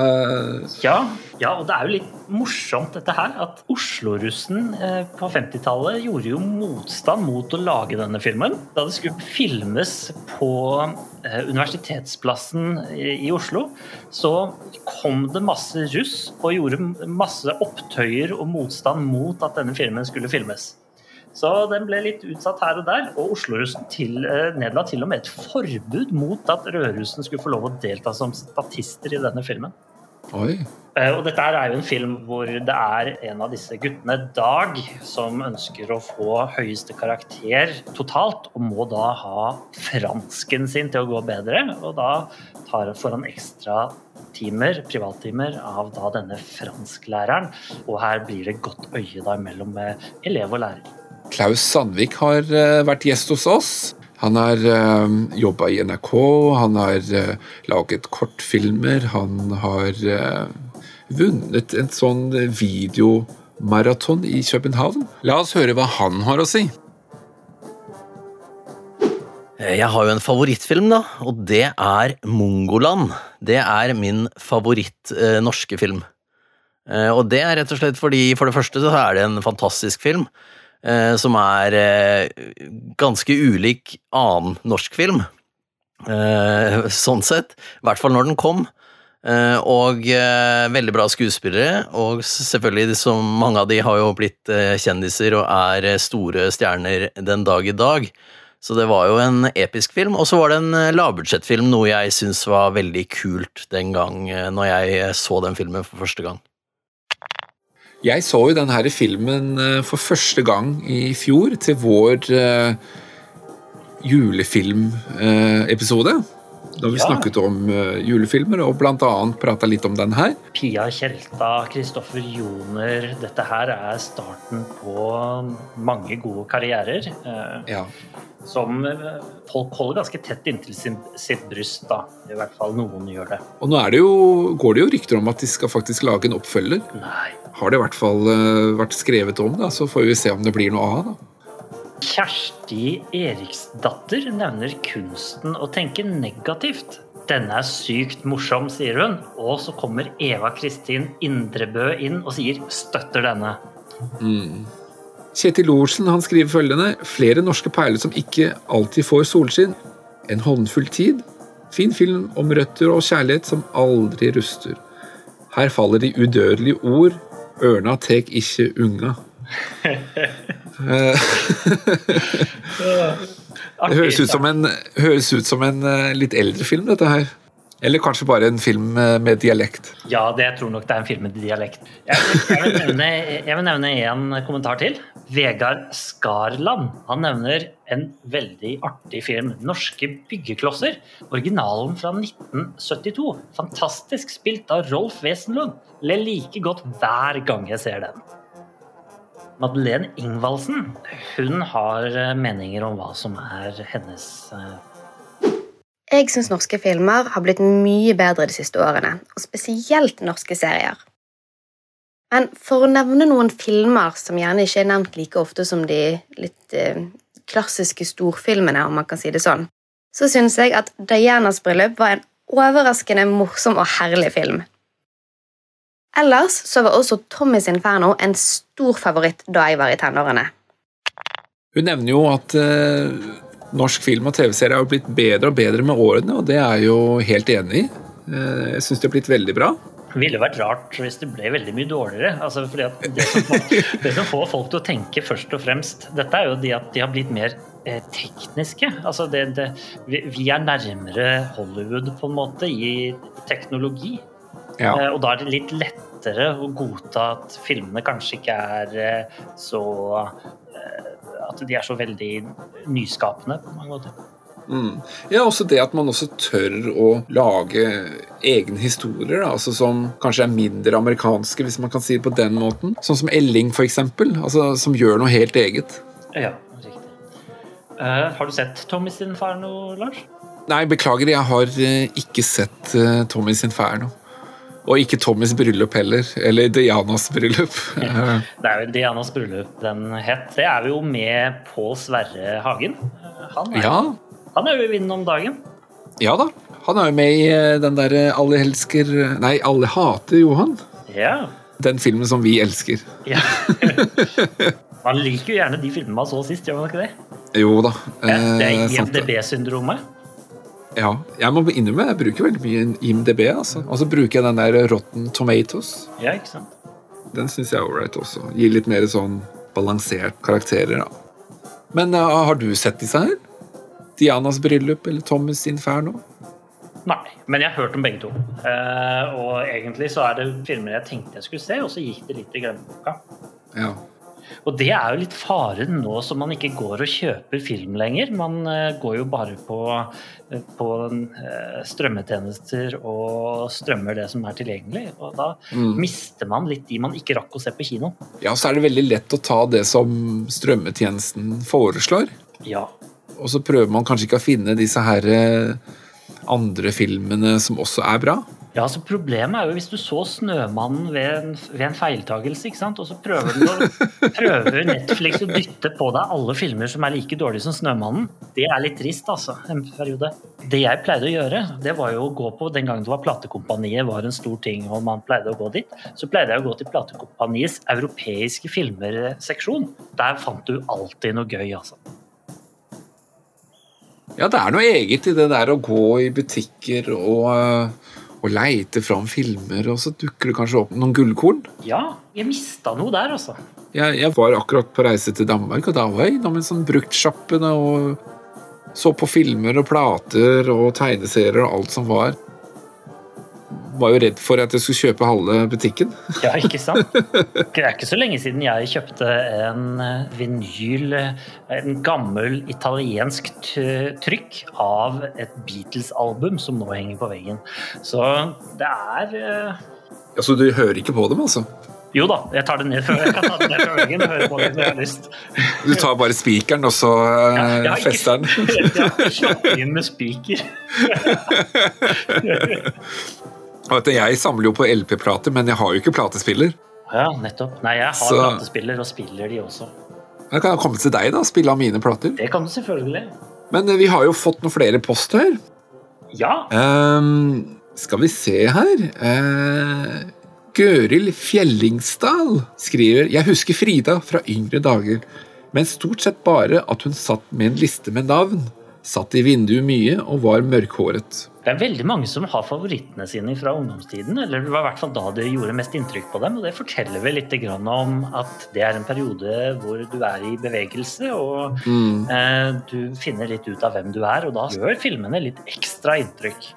Ja, ja, og det er jo litt morsomt dette her, at Oslo-russen eh, på 50-tallet gjorde jo motstand mot å lage denne filmen. Da det skulle filmes på eh, Universitetsplassen i Oslo, så kom det masse russ og gjorde masse opptøyer og motstand mot at denne filmen skulle filmes. Så den ble litt utsatt her og der, og Oslo-russen til, eh, nedla til og med et forbud mot at rødrussen skulle få lov å delta som statister i denne filmen. Oi. Eh, Og dette er jo en film hvor det er en av disse guttene, Dag, som ønsker å få høyeste karakter totalt, og må da ha fransken sin til å gå bedre. Og da tar, får han ekstra timer, privattimer av da denne fransklæreren. Og her blir det godt øye da mellom eh, elev og lærer. Klaus Sandvik har eh, vært gjest hos oss. Han har uh, jobba i NRK, han har eh, laget kortfilmer, han har eh, vunnet en sånn videomaraton i København. La oss høre hva han har å si. Jeg har jo en favorittfilm, da, og det er Mongoland. Det er min favoritt eh, norske film. Eh, og det er rett og slett fordi, for det første, så er det en fantastisk film. Eh, som er eh, ganske ulik annen norsk film. Eh, sånn sett. I hvert fall når den kom. Og veldig bra skuespillere, og selvfølgelig som mange av de har jo blitt kjendiser og er store stjerner den dag i dag. Så det var jo en episk film, og så var det en lavbudsjettfilm, noe jeg syns var veldig kult den gang når jeg så den filmen for første gang. Jeg så jo denne filmen eh, for første gang i fjor til vår uh, julefilmepisode. Da vi Ja. snakket om uh, julefilmer, og annet prata litt om den her. Pia Tjelta, Kristoffer Joner. Dette her er starten på mange gode karrierer. Ja. Som folk holder ganske tett inntil sin, sitt bryst, da. I hvert fall noen gjør det. Og nå det jo, går det jo rykter om at de skal faktisk lage en oppfølger. Nei. Har det i hvert fall eh, vært skrevet om, da, så får vi se om det blir noe av. da. Kjersti Eriksdatter nevner kunsten å tenke negativt. Denne er sykt morsom, sier hun. Og så kommer Eva Kristin Indrebø inn og sier 'støtter denne'. Mm. Kjetil Olsen han skriver følgende Flere norske perler som ikke alltid får solskinn. En håndfull tid. Fin film om røtter og kjærlighet som aldri ruster. Her faller de udødelige ord. Ørna tek ikke unga. Det høres ut som en, høres ut som en eh, litt eldre film, dette her. Eller kanskje bare en film med, dialekt. Ja, det jeg tror nok det er en film med dialekt. Jeg, vil nevne, jeg en kommentar til. Vegard Skarland han nevner en veldig artig film. 'Norske byggeklosser'. Originalen fra 1972. Fantastisk spilt av Rolf Wesenlund. Ler like godt hver gang jeg ser den. Madeleine Ingvaldsen hun har meninger om hva som er hennes eh, Jeg syns norske filmer har blitt mye bedre de siste årene, og spesielt norske serier. Men for å nevne noen filmer som gjerne ikke er nevnt like ofte som de litt eh, klassiske storfilmene, om man kan si det sånn, så syns jeg at Dianas bryllup var en overraskende morsom og herlig film. Ellers så var også Tommys Inferno en stor favoritt da jeg var i tenårene. Hun nevner jo at eh, norsk film og TV-serie har blitt bedre og bedre med årene, og det er jeg jo helt enig i. Eh, jeg syns det har blitt veldig bra. Det ville vært rart hvis det ble veldig mye dårligere. Altså, fordi at det, som får, det som får folk til å tenke først og fremst, dette er jo de at de har blitt mer eh, tekniske. Altså det, det, vi, vi er nærmere Hollywood på en måte i teknologi. Ja. Eh, og da er det litt lettere å godta at filmene kanskje ikke er eh, så eh, At de er så veldig nyskapende på mange måter. Mm. Ja, også det at man også tør å lage egne historier, da, altså som kanskje er mindre amerikanske, hvis man kan si det på den måten. Sånn som Elling, for eksempel, altså, som gjør noe helt eget. Ja, riktig. Uh, har du sett Tommys Inferno, Lars? Nei, beklager, jeg har eh, ikke sett uh, Tommys Inferno. Og ikke Tommys bryllup heller. Eller Dianas bryllup. Det er jo Dianas bryllup den het. Det er vi jo med Pål Sverre Hagen. Han er, ja. han er jo i vinden om dagen. ja da. Han er jo med i eh, den derre Alle elsker Nei, Alle hater Johan. Ja. Den filmen som vi elsker. ja. Man liker jo gjerne de filmene man så sist, gjør man ikke det? Jo da. Det er eh. IMDb-syndromet. Ja, jeg må innrømme jeg bruker veldig mye IMDb. altså. Og så bruker jeg den der Rotten Tomatoes. Ja, ikke sant? Den syns jeg er ålreit også. Gir litt mer sånn balansert karakterer, da. Men uh, har du sett disse her? Dianas bryllup eller Thomas Inferno? Nei, men jeg har hørt om begge to. Uh, og egentlig så er det filmer jeg tenkte jeg skulle se, og så gikk det litt i glemmeboka. Ja. Og det er jo litt faren nå som man ikke går og kjøper film lenger. Man eh, går jo bare på, eh, på eh, strømmetjenester og strømmer det som er tilgjengelig. Og da Mm. mister man litt de man ikke rakk å se på kino. ja, så er det veldig lett å ta det som strømmetjenesten foreslår. Ja. Og så prøver man kanskje ikke å finne disse her andre filmene som også er bra. Ja, altså Problemet er jo hvis du så 'Snømannen' ved en, ved en feiltagelse, ikke sant? og så prøver, du å, prøver Netflix å dytte på deg alle filmer som er like dårlige som 'Snømannen'. Det er litt trist, altså. En periode. Det jeg pleide å gjøre, det var jo å gå på den gangen det var Platekompaniet var en stor ting, og man pleide å gå dit, så pleide jeg å gå til Platekompaniets europeiske filmer-seksjon. Der fant du alltid noe gøy, altså. Ja, det er noe eget i det der å gå i butikker og, eh, og leite fram filmer, og så dukker det kanskje opp noen gullkorn. Ja, jeg mista noe der, altså. Jeg, jeg var akkurat på reise til Danmark, og da var jeg innom en sånn bruktsjappe og så på filmer og plater og tegneserier og alt som var. Var jo redd for at jeg skulle kjøpe halve butikken. Ja, ikke sant? Det er ikke så lenge siden jeg kjøpte en eh, vinyl, eh, en gammel italiensk trykk av et Beatles-album som nå henger på veggen. Så det er Ja, Så du hører ikke på dem, altså? Jo da, jeg tar det ned fra, jeg kan ta det ned fra veggen og høre på det når jeg har lyst. Du tar bare spikeren, og så eh, ikke- fester den? Jeg har ikke slappet inn med spiker. Og Jeg samler jo på LP-plater, men jeg har jo ikke platespiller. Ja, nettopp. Nei, jeg har Så- platespiller og spiller de også. Jeg kan komme til deg da, spille av mine plater. Det kan du selvfølgelig. Men eh, vi har jo fått noen flere post her. Ja. Um, skal vi se her uh, Gøril Fjellingsdal skriver Jeg husker Frida fra yngre dager, men stort sett bare at hun satt med en liste med navn. Satt i vinduet mye og var mørkhåret. Det er veldig mange som har favorittene sine fra ungdomstiden. Eller det var i hvert fall da det gjorde mest inntrykk på dem. Og det forteller vel litt om at det er en periode hvor du er i bevegelse, og Mm. eh, du finner litt ut av hvem du er, og da gjør filmene litt ekstra inntrykk.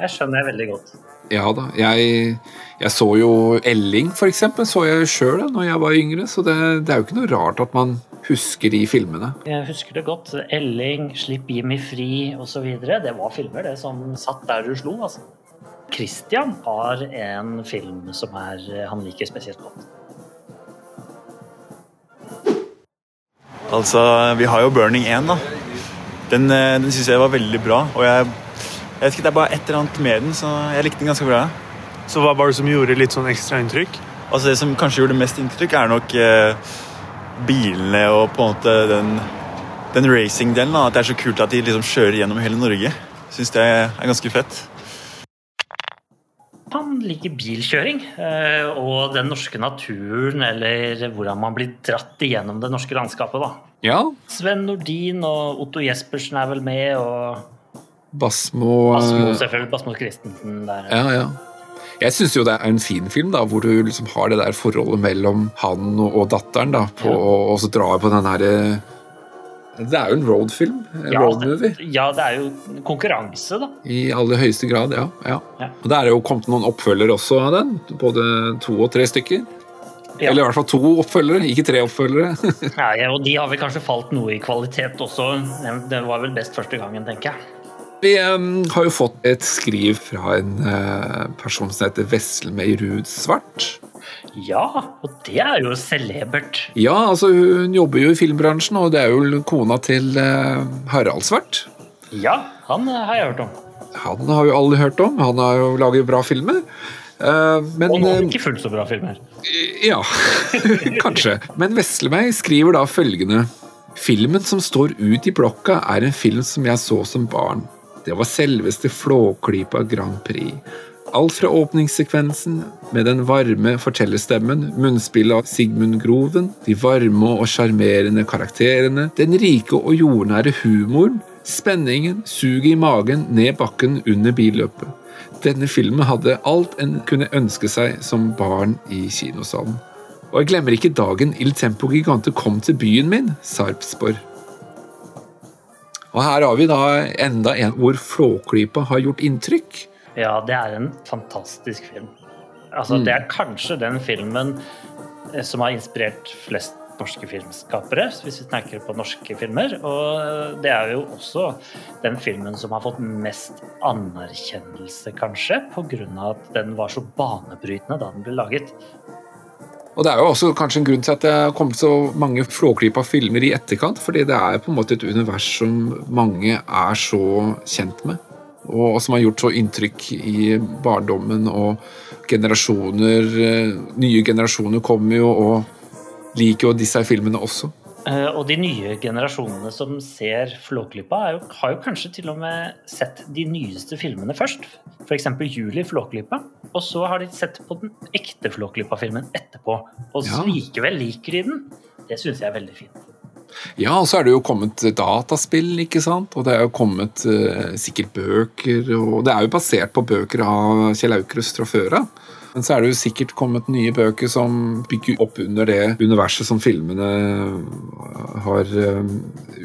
jeg skjønner jeg veldig godt. Ja da. Jeg, jeg så jo Elling, for eksempel, så jeg sjøl da når jeg var yngre, så det, det er jo ikke noe rart at man husker de filmene. Jeg husker det godt. Elling, Slipp Jimmy fri osv. Det var filmer det som satt der du slo. altså. Christian har en film som er, han liker spesielt godt. Altså, vi har jo Burning 1, da. Den, eh, den syns jeg var veldig bra. Og jeg, jeg vet ikke, det er bare et eller annet med den, så jeg likte den ganske bra. Så hva var det som gjorde litt sånn ekstra inntrykk? Altså Det som kanskje gjorde mest inntrykk, er nok eh, bilene og på en måte den, den racing-delen. At det er så kult at de liksom kjører gjennom hele Norge. Syns det er ganske fett. Han liker bilkjøring eh, og den norske naturen, eller hvordan man blir dratt igjennom det norske landskapet. da. Ja. Sven Nordin og Otto Jespersen er vel med, og Basmo Basmo selvfølgelig, Basmo Christensen der. Ja, ja. Jeg syns jo det er en fin film, da, hvor du liksom har det der forholdet mellom han og, datteren. da, på, og, og så drar på den herre Det er jo en roadfilm. En Ja, roadmovie. ja, det er jo konkurranse, da. I aller høyeste grad, ja. ja. Ja. Og Det er jo kommet noen oppfølgere også av den. Både to og tre stykker. Eller i hvert fall to oppfølgere, ikke tre oppfølgere. Ja, ja, og de har vel kanskje falt noe i kvalitet også. Det var vel best første gangen, tenker jeg. Vi um, har jo fått et skriv fra en uh, person som heter Veslemøy Ruud Svart. Ja, og det er jo celebert. Ja, altså hun jobber jo i filmbransjen, og det er jo kona til uh, Harald Svart. Ja, han eh, har jeg hørt om. Han har jo alle hørt om. Han har jo laget bra filmer. Uh, men Og noen ikke fullt så bra filmer. Ja, kanskje. Men Veslemøy skriver da følgende Filmen som står ut i blokka, er en film som jeg så som barn. Det var selveste Flåklypa Grand Prix. Alt fra åpningssekvensen med den varme fortellerstemmen, munnspillet av Sigmund Groven, de varme og sjarmerende karakterene, den rike og jordnære humoren, spenningen, suget i magen ned bakken under billøpet. Denne filmen hadde alt en kunne ønske seg som barn i kinosalen. Og jeg glemmer ikke dagen Il Tempo Gigante kom til byen min, Sarpsborg. Og her har vi da enda en hvor Flåklypa har gjort inntrykk. Ja, det er en fantastisk film. Altså, Mm. Det er kanskje den filmen eh, som har inspirert flest norske filmskapere, hvis vi snakker på norske filmer. Og det er jo også den filmen som har fått mest anerkjennelse, kanskje, pga. at den var så banebrytende da den ble laget. Og det er jo også kanskje en grunn til at det har kommet så mange Flåklypa-filmer i etterkant, fordi det er på en måte et univers som mange er så kjent med. Og som har gjort så inntrykk i barndommen, og generasjoner eh, Nye generasjoner kommer jo og liker jo disse filmene også. Eh, Og de nye generasjonene som ser Flåklypa, jo, har jo kanskje til og med sett de nyeste filmene først. F.eks. Juli Flåklypa. Og så har de sett på den ekte Flåklypa-filmen etterpå. Og Ja. likevel liker de den. Det syns jeg er veldig fint. Ja, og så er det jo kommet dataspill, ikke sant? Og det er jo kommet eh, sikkert bøker, og det er jo basert på bøker av Kjell Aukrust fra før av. Men så er det jo sikkert kommet nye bøker som bygger opp under det universet som filmene har eh,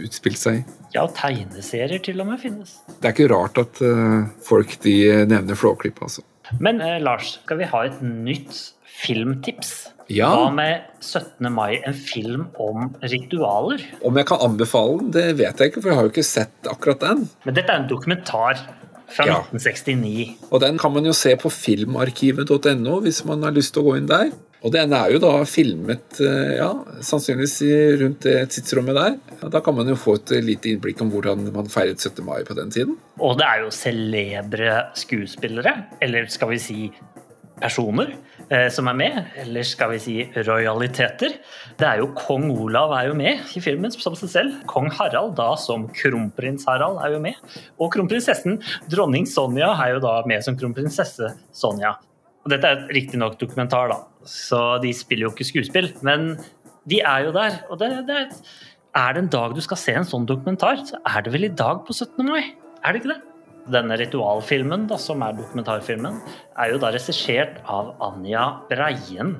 utspilt seg i. Ja, og tegneserier til og med finnes. Det er ikke rart at eh, folk de nevner Flåklipp, altså. Men eh, Lars, skal vi ha et nytt filmtips? Ja. Hva med 17. mai, en film om ritualer? Om jeg kan anbefale den, det vet jeg ikke, for jeg har jo ikke sett akkurat den. Men dette er en dokumentar fra Ja. 1969. Og den kan man jo se på filmarkivet.no hvis man har lyst til å gå inn der. Og den er jo da filmet eh, ja, sannsynligvis rundt det tidsrommet der. Da kan man jo få et lite innblikk om hvordan man feiret 17. mai på den tiden. Og det er jo celebre skuespillere, eller skal vi si personer, eh, som er med. Eller skal vi si rojaliteter. Det er jo Kong Olav er jo med i filmen som seg selv. Kong Harald da som kronprins Harald er jo med. Og kronprinsessen dronning Sonja er jo da med som kronprinsesse Sonja. Og dette er riktignok dokumentar, da, så de spiller jo ikke skuespill. Men de er jo der. Og det, det er, er det en dag du skal se en sånn dokumentar, så er det vel i dag på 17. mai? Er det ikke det? Denne ritualfilmen, da, som er dokumentarfilmen, er jo da regissert av Anja Breien.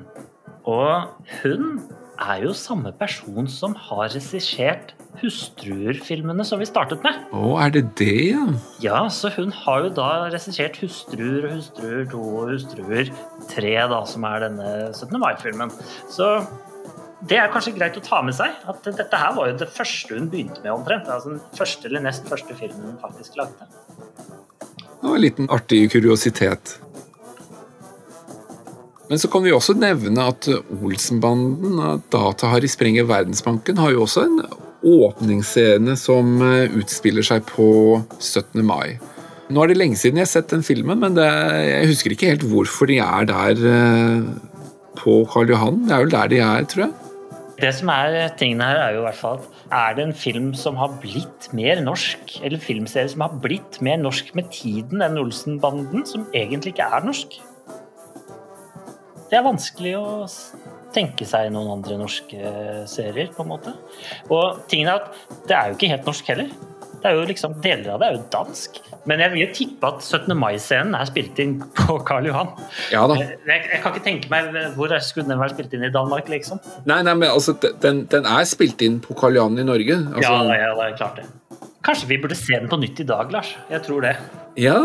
Og hun er jo samme person som har regissert Hustruer-filmene som vi startet med. Å, er det det, ja? Ja, så hun har jo da regissert Hustruer og Hustruer 2 og Hustruer 3, da, som er denne 17. mai-filmen. Så det er kanskje greit å ta med seg, at dette her var jo det første hun begynte med omtrent. Altså den første eller nest første filmen hun faktisk lagde. Det var en liten artig kuriositet. Men så kan vi også nevne at Olsenbanden Data-Harry Sprenger Verdensbanken har jo også en åpningsscene som eh, utspiller seg på 17. mai. Nå er det lenge siden jeg har sett den filmen, men det, jeg husker ikke helt hvorfor de er der eh, på Karl Johan. Det er vel der de er, tror jeg. Det som er tingene her, er jo i hvert fall at er det en film som har blitt mer norsk, eller filmserie som har blitt mer norsk med tiden enn Olsenbanden, som egentlig ikke er norsk? Det er vanskelig å tenke seg noen andre norske serier, på en måte. Og tingen er at det er jo ikke helt norsk heller. Det er jo liksom, Deler av det er jo dansk. Men jeg vil jo tippe at 17. mai-scenen er spilt inn på Karl Johan. Ja da. Jeg, jeg kan ikke tenke meg hvor skulle den vært spilt inn i Danmark, liksom. Nei, nei, men altså, den, den er spilt inn på Karl Johan i Norge. Altså, Ja, ja, det er klart det. Kanskje vi burde se den på nytt i dag, Lars. Jeg tror det. Ja.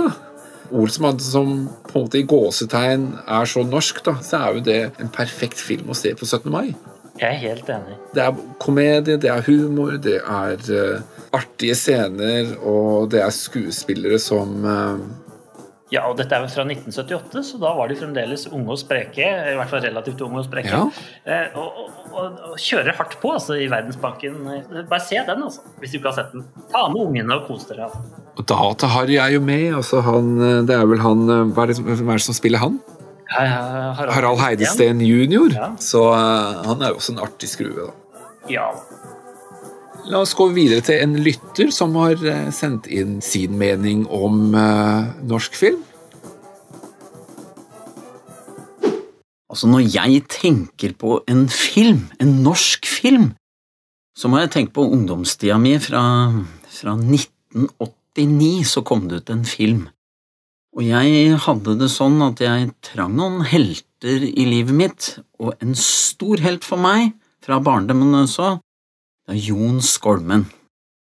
Olsenbanden som på en måte i gåsetegn er så norsk, da, så er jo det en perfekt film å se på 17. mai. Jeg er helt enig. Det er komedie, det er humor, det er uh, artige scener, og det er skuespillere som uh... Ja, og dette er jo fra 1978, så da var de fremdeles unge og spreke. I hvert fall relativt unge og spreke. Ja. Uh, og, og, og, og kjører hardt på altså, i Verdensbanken. Bare se den, altså, hvis du ikke har sett den. Ta med ungene og kos dere. Altså. Og Data-Harry er jo med. altså han, Det er vel han Hva er det, hvem er det som spiller han? Hei, hei, Harald, Harald Heidesteen jr. Så eh, han er jo også en artig skrue, da. Ja. La oss gå videre til en lytter som har eh, sendt inn sin mening om eh, norsk film. Altså, når jeg tenker på en film, en norsk film, så må jeg tenke på ungdomstida mi fra, fra 1989, så kom det ut en film. Og jeg hadde det sånn at jeg trang noen helter i livet mitt, og en stor helt for meg, fra barndommen også, det er Jon Skolmen,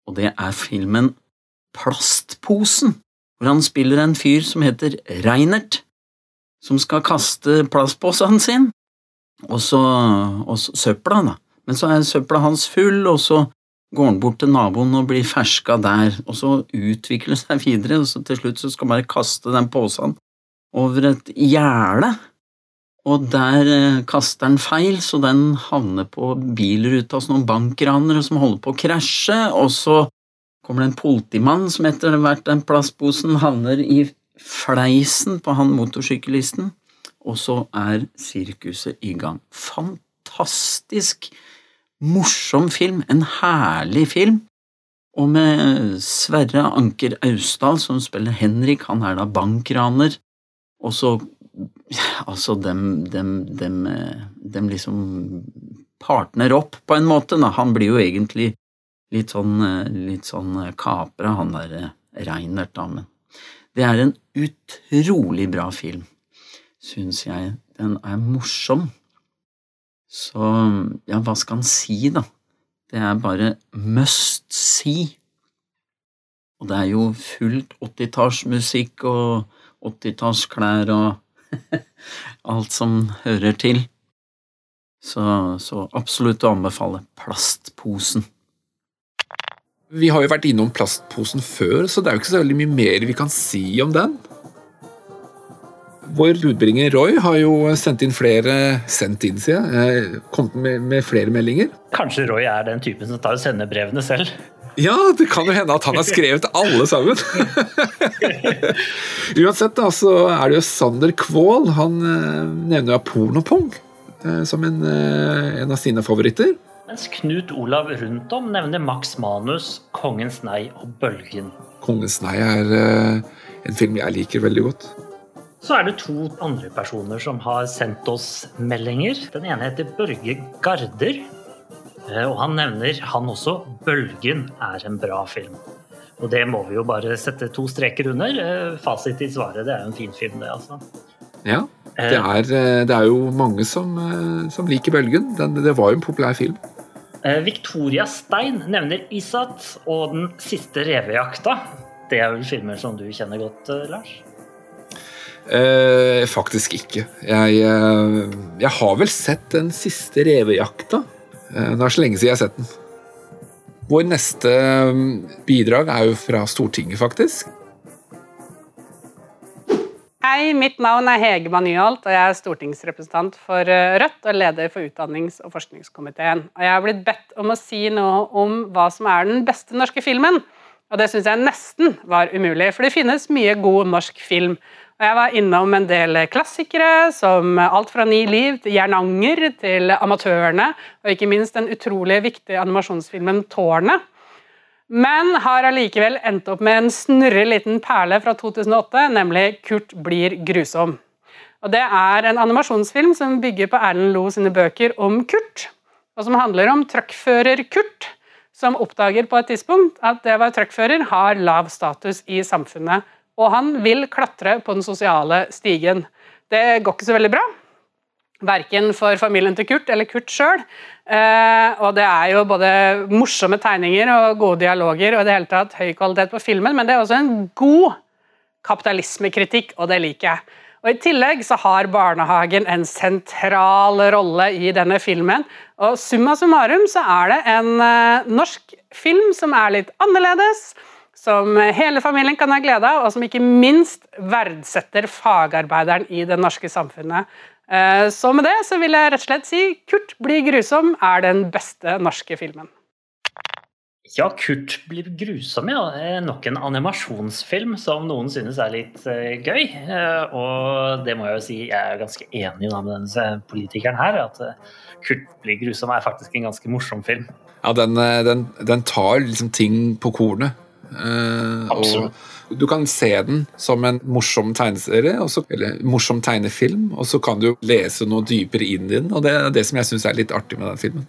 og det er filmen Plastposen, hvor han spiller en fyr som heter Reinert, som skal kaste plastposen sin, og så, og så søpla, da. Men så er søpla hans full, og så går han bort til naboen og blir ferska der, og så utvikler det seg videre, og så til slutt så skal han bare kaste den posen over et gjerde, og der eh, kaster han feil, så den havner på bilruta hos noen bankranere som holder på å krasje, og så kommer det en politimann som etter hvert den plastposen havner i fleisen på han motorsyklisten, og så er sirkuset i gang. Fantastisk morsom film, en herlig film, og med Sverre Anker Austdal som spiller Henrik, han er da bankraner, og så Altså, dem, dem, dem, eh, dem liksom partner opp på en måte, da. Han blir jo egentlig litt sånn, eh, litt sånn kapra, han der eh, Reinert, da, men det er en utrolig bra film, syns jeg. Den er morsom. Så ja, hva skal han si, da? Det er bare must see. Og det er jo fullt åttitallsmusikk og åttitallsklær og alt som hører til. Så, så absolutt å anbefale Plastposen. Vi har jo vært innom plastposen før, så det er jo ikke så veldig mye mer vi kan si om den. Vår budbringer Roy har jo sendt inn flere sendt inn, sier jeg, eh, kommet med, med flere meldinger. Kanskje Roy er den typen som tar og sender brevene selv. Ja, det kan jo hende at han har skrevet alle sammen. Uansett da, så er det jo Sander Kvål. Han eh, nevner jo Pornopong eh, som en, en av sine favoritter. Mens Knut Olav rundt om nevner Max Manus, Kongens nei og Bølgen. Kongens nei er en film jeg liker veldig godt. Så er det to andre personer som har sendt oss meldinger. Den ene heter Børge Garder. eh, Og han nevner han også 'Bølgen er en bra film'. Og det må vi jo bare sette to streker under. Eh, Fasit i svaret, det er jo en fin film, det, altså. Ja. Det er, eh, det er jo mange som, som liker Bølgen. Den, det var jo en populær film. Victoria Stein nevner Isat og Den siste revejakta. Det er vel filmer som du kjenner godt, Lars? Eh, faktisk ikke. Jeg, eh, jeg har vel sett Den siste revejakta. Eh, det er så lenge siden jeg har sett den. Vår neste eh, bidrag er jo fra Stortinget, faktisk. Hei, mitt navn er Hege Nyholt, og jeg er stortingsrepresentant for eh, Rødt og leder for utdannings- og forskningskomiteen. Og jeg har blitt bedt om å si noe om hva som er den beste norske filmen. Og det syns jeg nesten var umulig, for det finnes mye god norsk film. Og jeg var innom en del klassikere, som alt fra Ni liv til Jernanger til Amatørene, og ikke minst den utrolig viktige animasjonsfilmen Tårnet. Men har allikevel endt opp med en snurre liten perle fra 2008, nemlig Kurt blir grusom. Og Det er en animasjonsfilm som bygger på Erlend Lo sine bøker om Kurt, og som handler om truckfører Kurt, som oppdager på et tidspunkt at det å være truckfører har lav status i samfunnet, og han vil klatre på den sosiale stigen. Det går ikke så veldig bra, verken for familien til Kurt eller Kurt sjøl. Eh, og det er jo både morsomme tegninger og gode dialoger og i det hele tatt høy kvalitet på filmen, men det er også en god kapitalismekritikk, og det liker jeg. Og I tillegg så har barnehagen en sentral rolle i denne filmen. Og summa summarum så er det en eh, norsk film som er litt annerledes, som hele familien kan ha glede av, og som ikke minst verdsetter fagarbeideren i det norske samfunnet. Eh, Så med det så vil jeg rett og slett si Kurt blir grusom er den beste norske filmen. Ja, Kurt blir grusom, ja. Eh, Nok en animasjonsfilm som noen synes er litt eh, gøy. Og det må jeg jo si, jeg er ganske enig da med denne politikeren her, at Kurt blir grusom er faktisk en ganske morsom film. Ja, den, den, den tar liksom ting på kornet. Eh, Absolutt. Og du kan se den som en morsom tegneserie, også, eller morsom tegnefilm, og så kan du lese noe dypere inn i den, og det er det som jeg syns er litt artig med den filmen.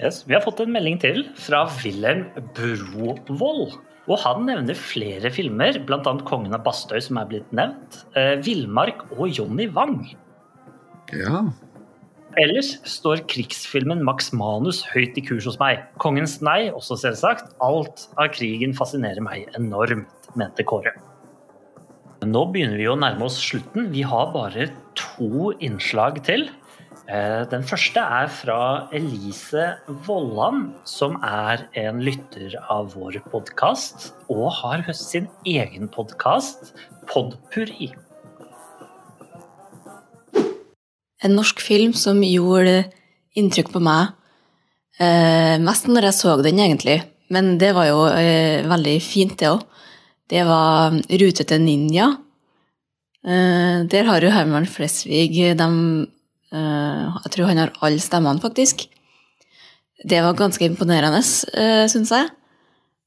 Yes, vi har fått en melding til fra Wilhelm Brovold. Og han nevner flere filmer, bl.a. 'Kongen av Bastøy', som er blitt nevnt. Eh, 'Villmark' og 'Jonny Wang'. Ja. Ellers står krigsfilmen Max Manus høyt i kurs hos meg. 'Kongens nei' også selvsagt. Alt av krigen fascinerer meg enormt, mente Kåre. Nå begynner vi å nærme oss slutten. Vi har bare to innslag til. Eh, Den første er fra Elise Vollan, som er en lytter av vår podkast, og har sin egen podkast, Podpurri. En norsk film som gjorde inntrykk på meg, eh, mest når jeg så den, egentlig. Men det var jo eh, veldig fint, det òg. Det var Rute til ninja. Eh, der har jo Herman Flesvig de, eh, Jeg tror han har alle stemmene, faktisk. Det var ganske imponerende, eh, syns jeg.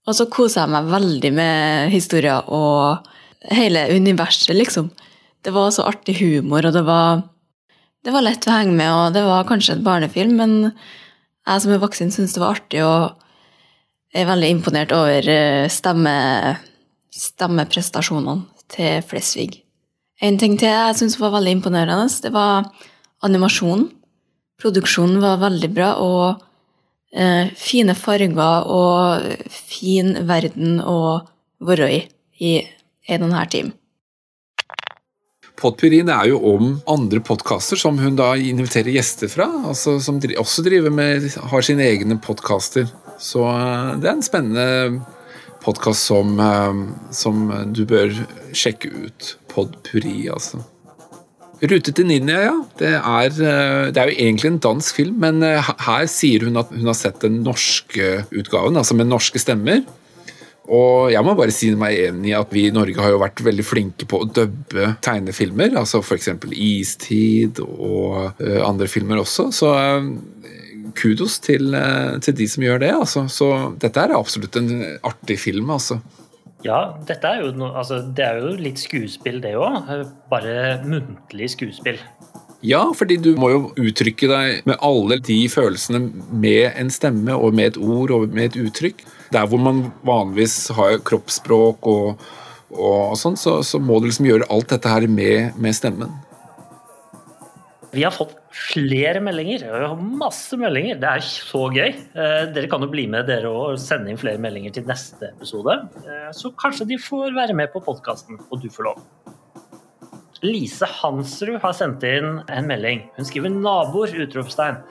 Og så kosa jeg meg veldig med historier og hele universet, liksom. Det var så artig humor, og det var det var lett å henge med, og det var kanskje en barnefilm, men jeg som er voksen syns det var artig, og er veldig imponert over eh, stemme, stemmeprestasjonene til Flesvig. En ting til jeg syns var veldig imponerende, det var animasjonen. Produksjonen var veldig bra, og eh, fine farger og fin verden å være i i en og Podpurien er jo om andre podkaster som hun da inviterer gjester fra. altså Som også driver med, har sine egne podkaster. Så eh, det er en spennende podkast som, eh, som du bør sjekke ut. Podpuri, altså. Rute til Ninja, ja. Det er, eh, det er jo egentlig en dansk film, men her sier hun at hun har sett den norske utgaven, altså med norske stemmer. Og jeg må bare si meg enig i at vi i Norge har jo vært veldig flinke på å dubbe tegnefilmer. Altså f.eks. Istid og eh, andre filmer også. Så eh, kudos til, eh, til de som gjør det. Altså. Så dette er absolutt en artig film, altså. Ja, dette er jo no, altså, det er jo litt skuespill, det òg. Bare muntlig skuespill. Ja, fordi du må jo uttrykke deg med alle de følelsene med en stemme og med et ord og med et uttrykk. Der hvor man vanligvis har kroppsspråk og, og sånn, så, så må du liksom gjøre alt dette her med, med stemmen. Vi har fått flere meldinger. Vi har masse meldinger. Det er så gøy. Eh, dere kan jo bli med dere og sende inn flere meldinger til neste episode. Eh, så kanskje de får være med på podkasten, og du får lov. Lise Hansrud har sendt inn en melding. Hun skriver 'naboer', utropstegn.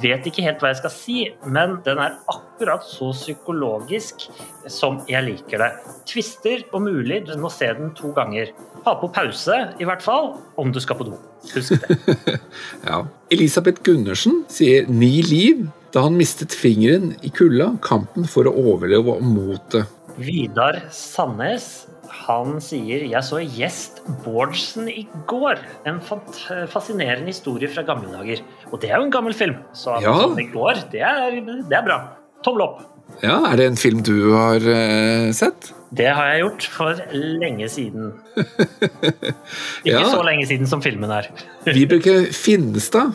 Vet ikke helt hva jeg skal si, men den er akkurat så psykologisk som jeg liker det. Tvister om mulig du må se den to ganger. Ha på pause, i hvert fall, om du skal på do. Husk det. Ja. Elisabeth Gundersen sier 'ni liv' da han mistet fingeren i kulda, kampen for å overleve og motet. Vidar Sandnes han sier jeg så Gjest Bårdsen i går. En fascinerende historie fra gamle dager. Og det er jo en gammel film, så at Ja. sånn i går, det er, det er bra. Tommel opp. Ja, Er det en film du har uh, sett? Det har jeg gjort for lenge siden. Ikke Ja. så lenge siden som filmen er. Vibeke Finstad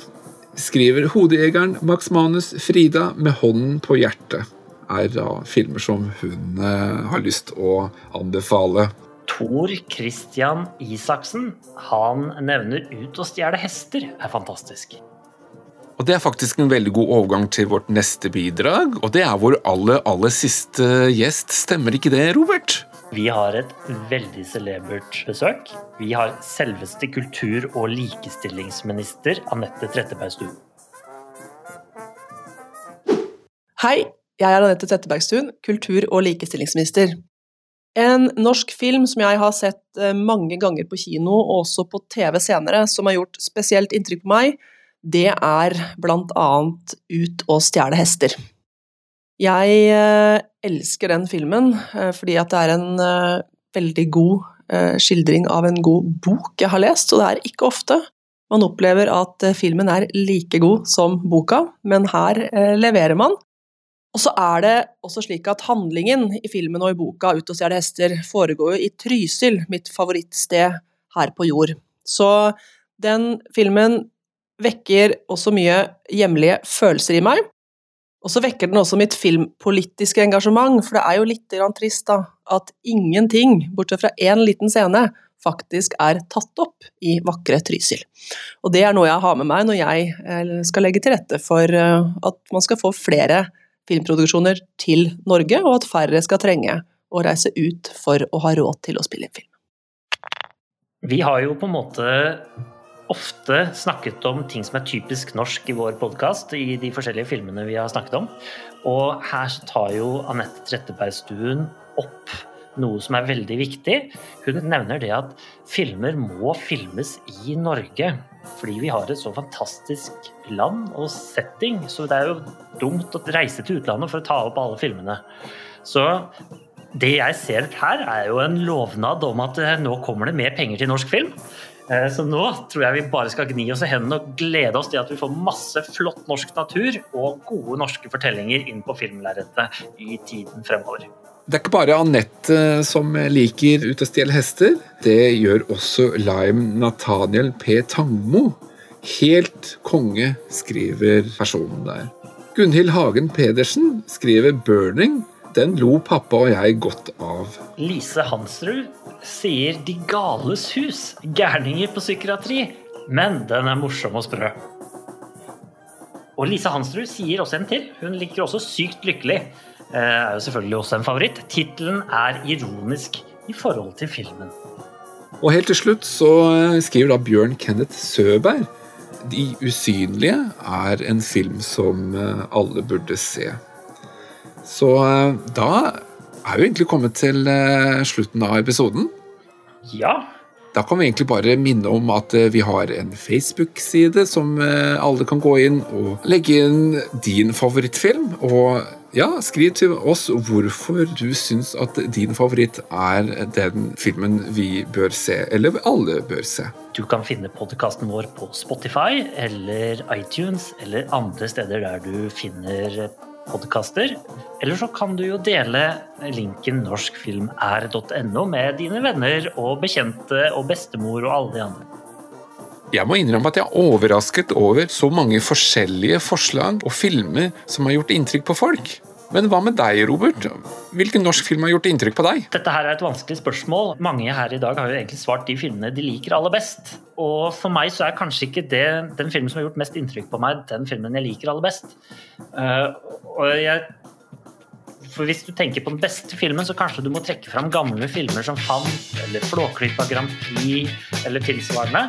skriver 'Hodejegeren', Max Manus, Frida med hånden på hjertet. Er da filmer som hun eh, har lyst å anbefale. Tor Christian Isaksen han nevner 'Ut og stjele hester' er fantastisk. Og Det er faktisk en veldig god overgang til vårt neste bidrag, og det er vår aller, aller siste gjest. Stemmer ikke det, Robert? Vi har et veldig celebert besøk. Vi har selveste kultur- og likestillingsminister Anette Trettebergstuen. Hei, jeg er Anette Trettebergstuen, kultur- og likestillingsminister. En norsk film som jeg har sett eh, mange ganger på kino, og også på TV senere, som har gjort spesielt inntrykk på meg, det er blant annet Ut og stjele hester. Jeg eh, elsker den filmen eh, fordi at det er en veldig god skildring av en god bok jeg har lest, og det er ikke ofte man opplever at filmen er like god som boka, men her leverer man. Og så er det også slik at handlingen i filmen og i boka Ut og stjele hester foregår jo i Trysil, mitt favorittsted her på jord. Så den filmen vekker også mye hjemlige følelser i meg. Og så vekker den også mitt filmpolitiske engasjement, for det er jo litt trist da, at ingenting, bortsett fra én liten scene, faktisk er tatt opp i vakre Trysil. Og det er noe jeg har med meg når jeg eh, skal legge til rette for eh, at man skal få flere filmproduksjoner til Norge, og at færre skal trenge å reise ut for å ha råd til å spille en film. Vi har jo på en måte ofte snakket om ting som er typisk norsk i vår podkast, i de forskjellige filmene vi har snakket om. Og her tar jo Anette Trettebergstuen opp noe som er veldig viktig. Hun nevner det at filmer må filmes i Norge. Fordi vi har et så fantastisk land og setting, så det er jo dumt å reise til utlandet for å ta opp alle filmene. Så det jeg ser her, er jo en lovnad om at eh, nå kommer det mer penger til norsk film. Eh, Så nå tror jeg vi bare skal gni oss i hendene og glede oss til at vi får masse flott norsk natur og gode norske fortellinger inn på filmlerretet i tiden fremover. Det er ikke bare Anette som liker Ut og stjele hester. Det gjør også Lime Nathaniel P. Tangmo. Helt konge, skriver personen der. Gunhild Hagen Pedersen skriver 'Burning'. Den lo pappa og jeg godt av. Lise Hansrud sier 'De gales hus', gærninger på psykiatri, men den er morsom og sprø. Og Lise Hansrud sier også en til. Hun liker også 'Sykt lykkelig'. Eh, er jo selvfølgelig også en favoritt. Tittelen er ironisk i forhold til filmen. Og helt til slutt så skriver da Bjørn Kenneth Søberg De usynlige er en film som eh, alle burde se. Så eh, da er vi egentlig kommet til eh, slutten av episoden. Ja. Da kan vi egentlig bare minne om at eh, vi har en Facebook-side som eh, alle kan gå inn og legge inn din favorittfilm. Og ja, skriv til oss hvorfor du syns at din favoritt er den filmen vi bør se, eller alle bør se. Du kan finne podkasten vår på Spotify eller iTunes eller andre steder der du finner podkaster. Eller så kan du jo dele linken norskfilmær.no med dine venner og bekjente og bestemor og alle de andre. Jeg må innrømme at jeg er overrasket over så mange forskjellige forslag og filmer som har gjort inntrykk på folk. Men hva med deg, Robert? Hvilken norsk film har gjort inntrykk på deg? Dette her er et vanskelig spørsmål. Mange her i dag har jo egentlig svart de filmene de liker aller best. Og for meg så er kanskje ikke det den filmen som har gjort mest inntrykk på meg, den filmen jeg liker aller best. Uh, og jeg for Hvis du tenker på den beste filmen, så kanskje du må trekke fram gamle filmer som Fant, eller Flåklypa Grand Prix, eller tilsvarende.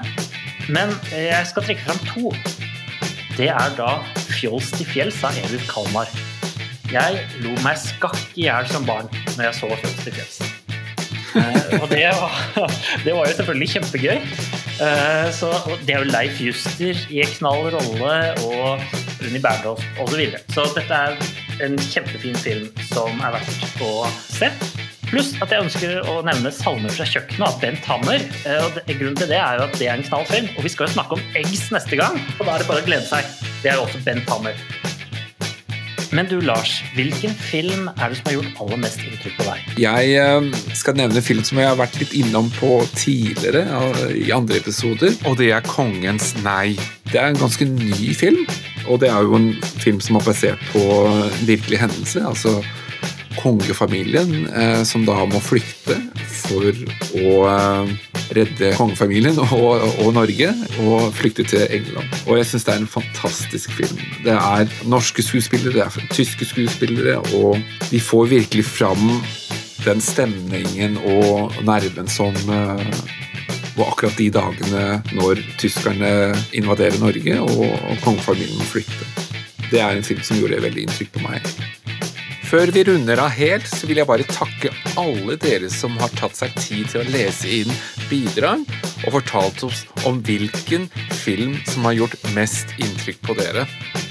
Men jeg skal trekke fram to. Det er da Fjols til fjells av Edith Kalmar. Jeg lo meg skakk i hjel som barn når jeg så Fjols til fjells. Uh, og det var, det var, jo selvfølgelig kjempegøy. Uh, så, det er jo Leif Juster i en knall rolle, og Unni Bernhoft osv. Så, videre. så dette er en kjempefin film som er verdt å se. Pluss at jeg ønsker å nevne 'Salmer fra kjøkkenet' av Bent Hammer. Og grunnen til det er jo at det er en knallfilm. Og vi skal jo snakke om eggs neste gang, og da er det bare å glede seg. Det er jo også Bent Hammer. Men du Lars, hvilken film er det som har gjort aller mest inntrykk på deg? Jeg eh, skal nevne film som jeg har vært litt innom på tidligere, i andre episoder. Og det er 'Kongens nei'. Det er en ganske ny film. Og det er jo en film som er basert på virkelig hendelse. altså kongefamilien eh, som da må flykte for å eh, redde kongefamilien og, og, Norge og flykte til England. Og jeg syns det er en fantastisk film. Det er norske skuespillere, det er tyske skuespillere, og de får virkelig fram den stemningen og nerven som eh, og akkurat de dagene når tyskerne invaderer Norge og, kongefamilien må flytte. Det er en film som gjorde veldig inntrykk på meg. Før vi runder av helt, så vil jeg bare takke alle dere som har tatt seg tid til å lese inn bidrag og fortalt oss om hvilken film som har gjort mest inntrykk på dere.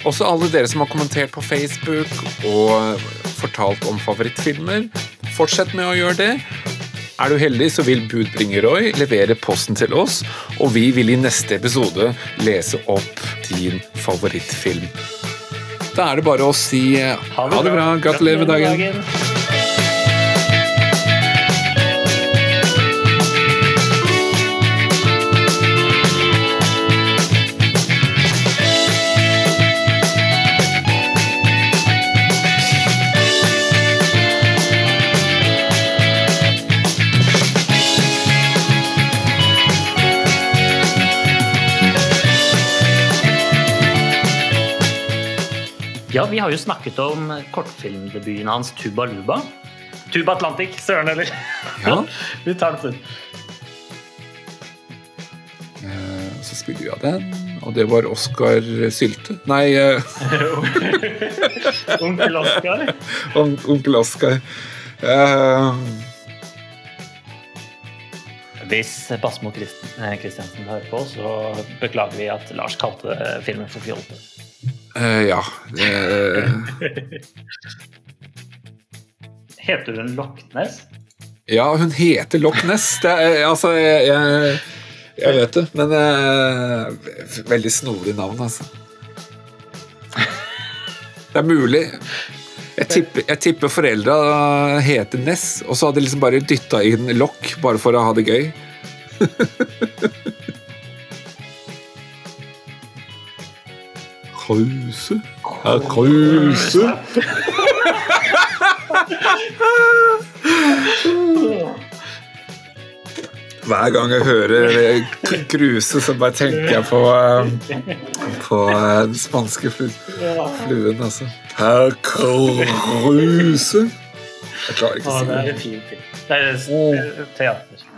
Også alle dere som har kommentert på Facebook og fortalt om favorittfilmer. Fortsett med å gjøre det. Er du heldig, så vil budbringer Roy levere posten til oss, og vi vil i neste episode lese opp din favorittfilm. Da er det bare å si ha det, bra. Gratulerer med dagen. Ja, vi har jo snakket om kortfilmdebuten hans Tuba Luba. Tuba Atlantic, søren eller? Ja. vi tar den først. Eh, så spiller vi av den, og det var Oskar Sylte. Nei eh, Onkel Oskar. On Onkel Oskar. Uh, Hvis Basmo Kristiansen hører på, så beklager vi at Lars kalte filmen for fjolte. Uh, ja. Heter hun Lochnes? Ja, hun heter Loch Ness. Det er, altså, jeg, jeg, jeg, vet det, men uh, Veldig snodig navn, altså. Det er mulig. Jeg tipper, jeg tipper foreldra heter Ness, og så hadde de liksom bare dytta inn Loch bare for å ha det gøy. Krause? Herr Krause. Hver gang jeg hører Kruse, så bare tenker jeg på, på den spanske fluen, altså. Herr Kruse. Jeg klarer ikke å si det. Det er en fin film. Det er teater.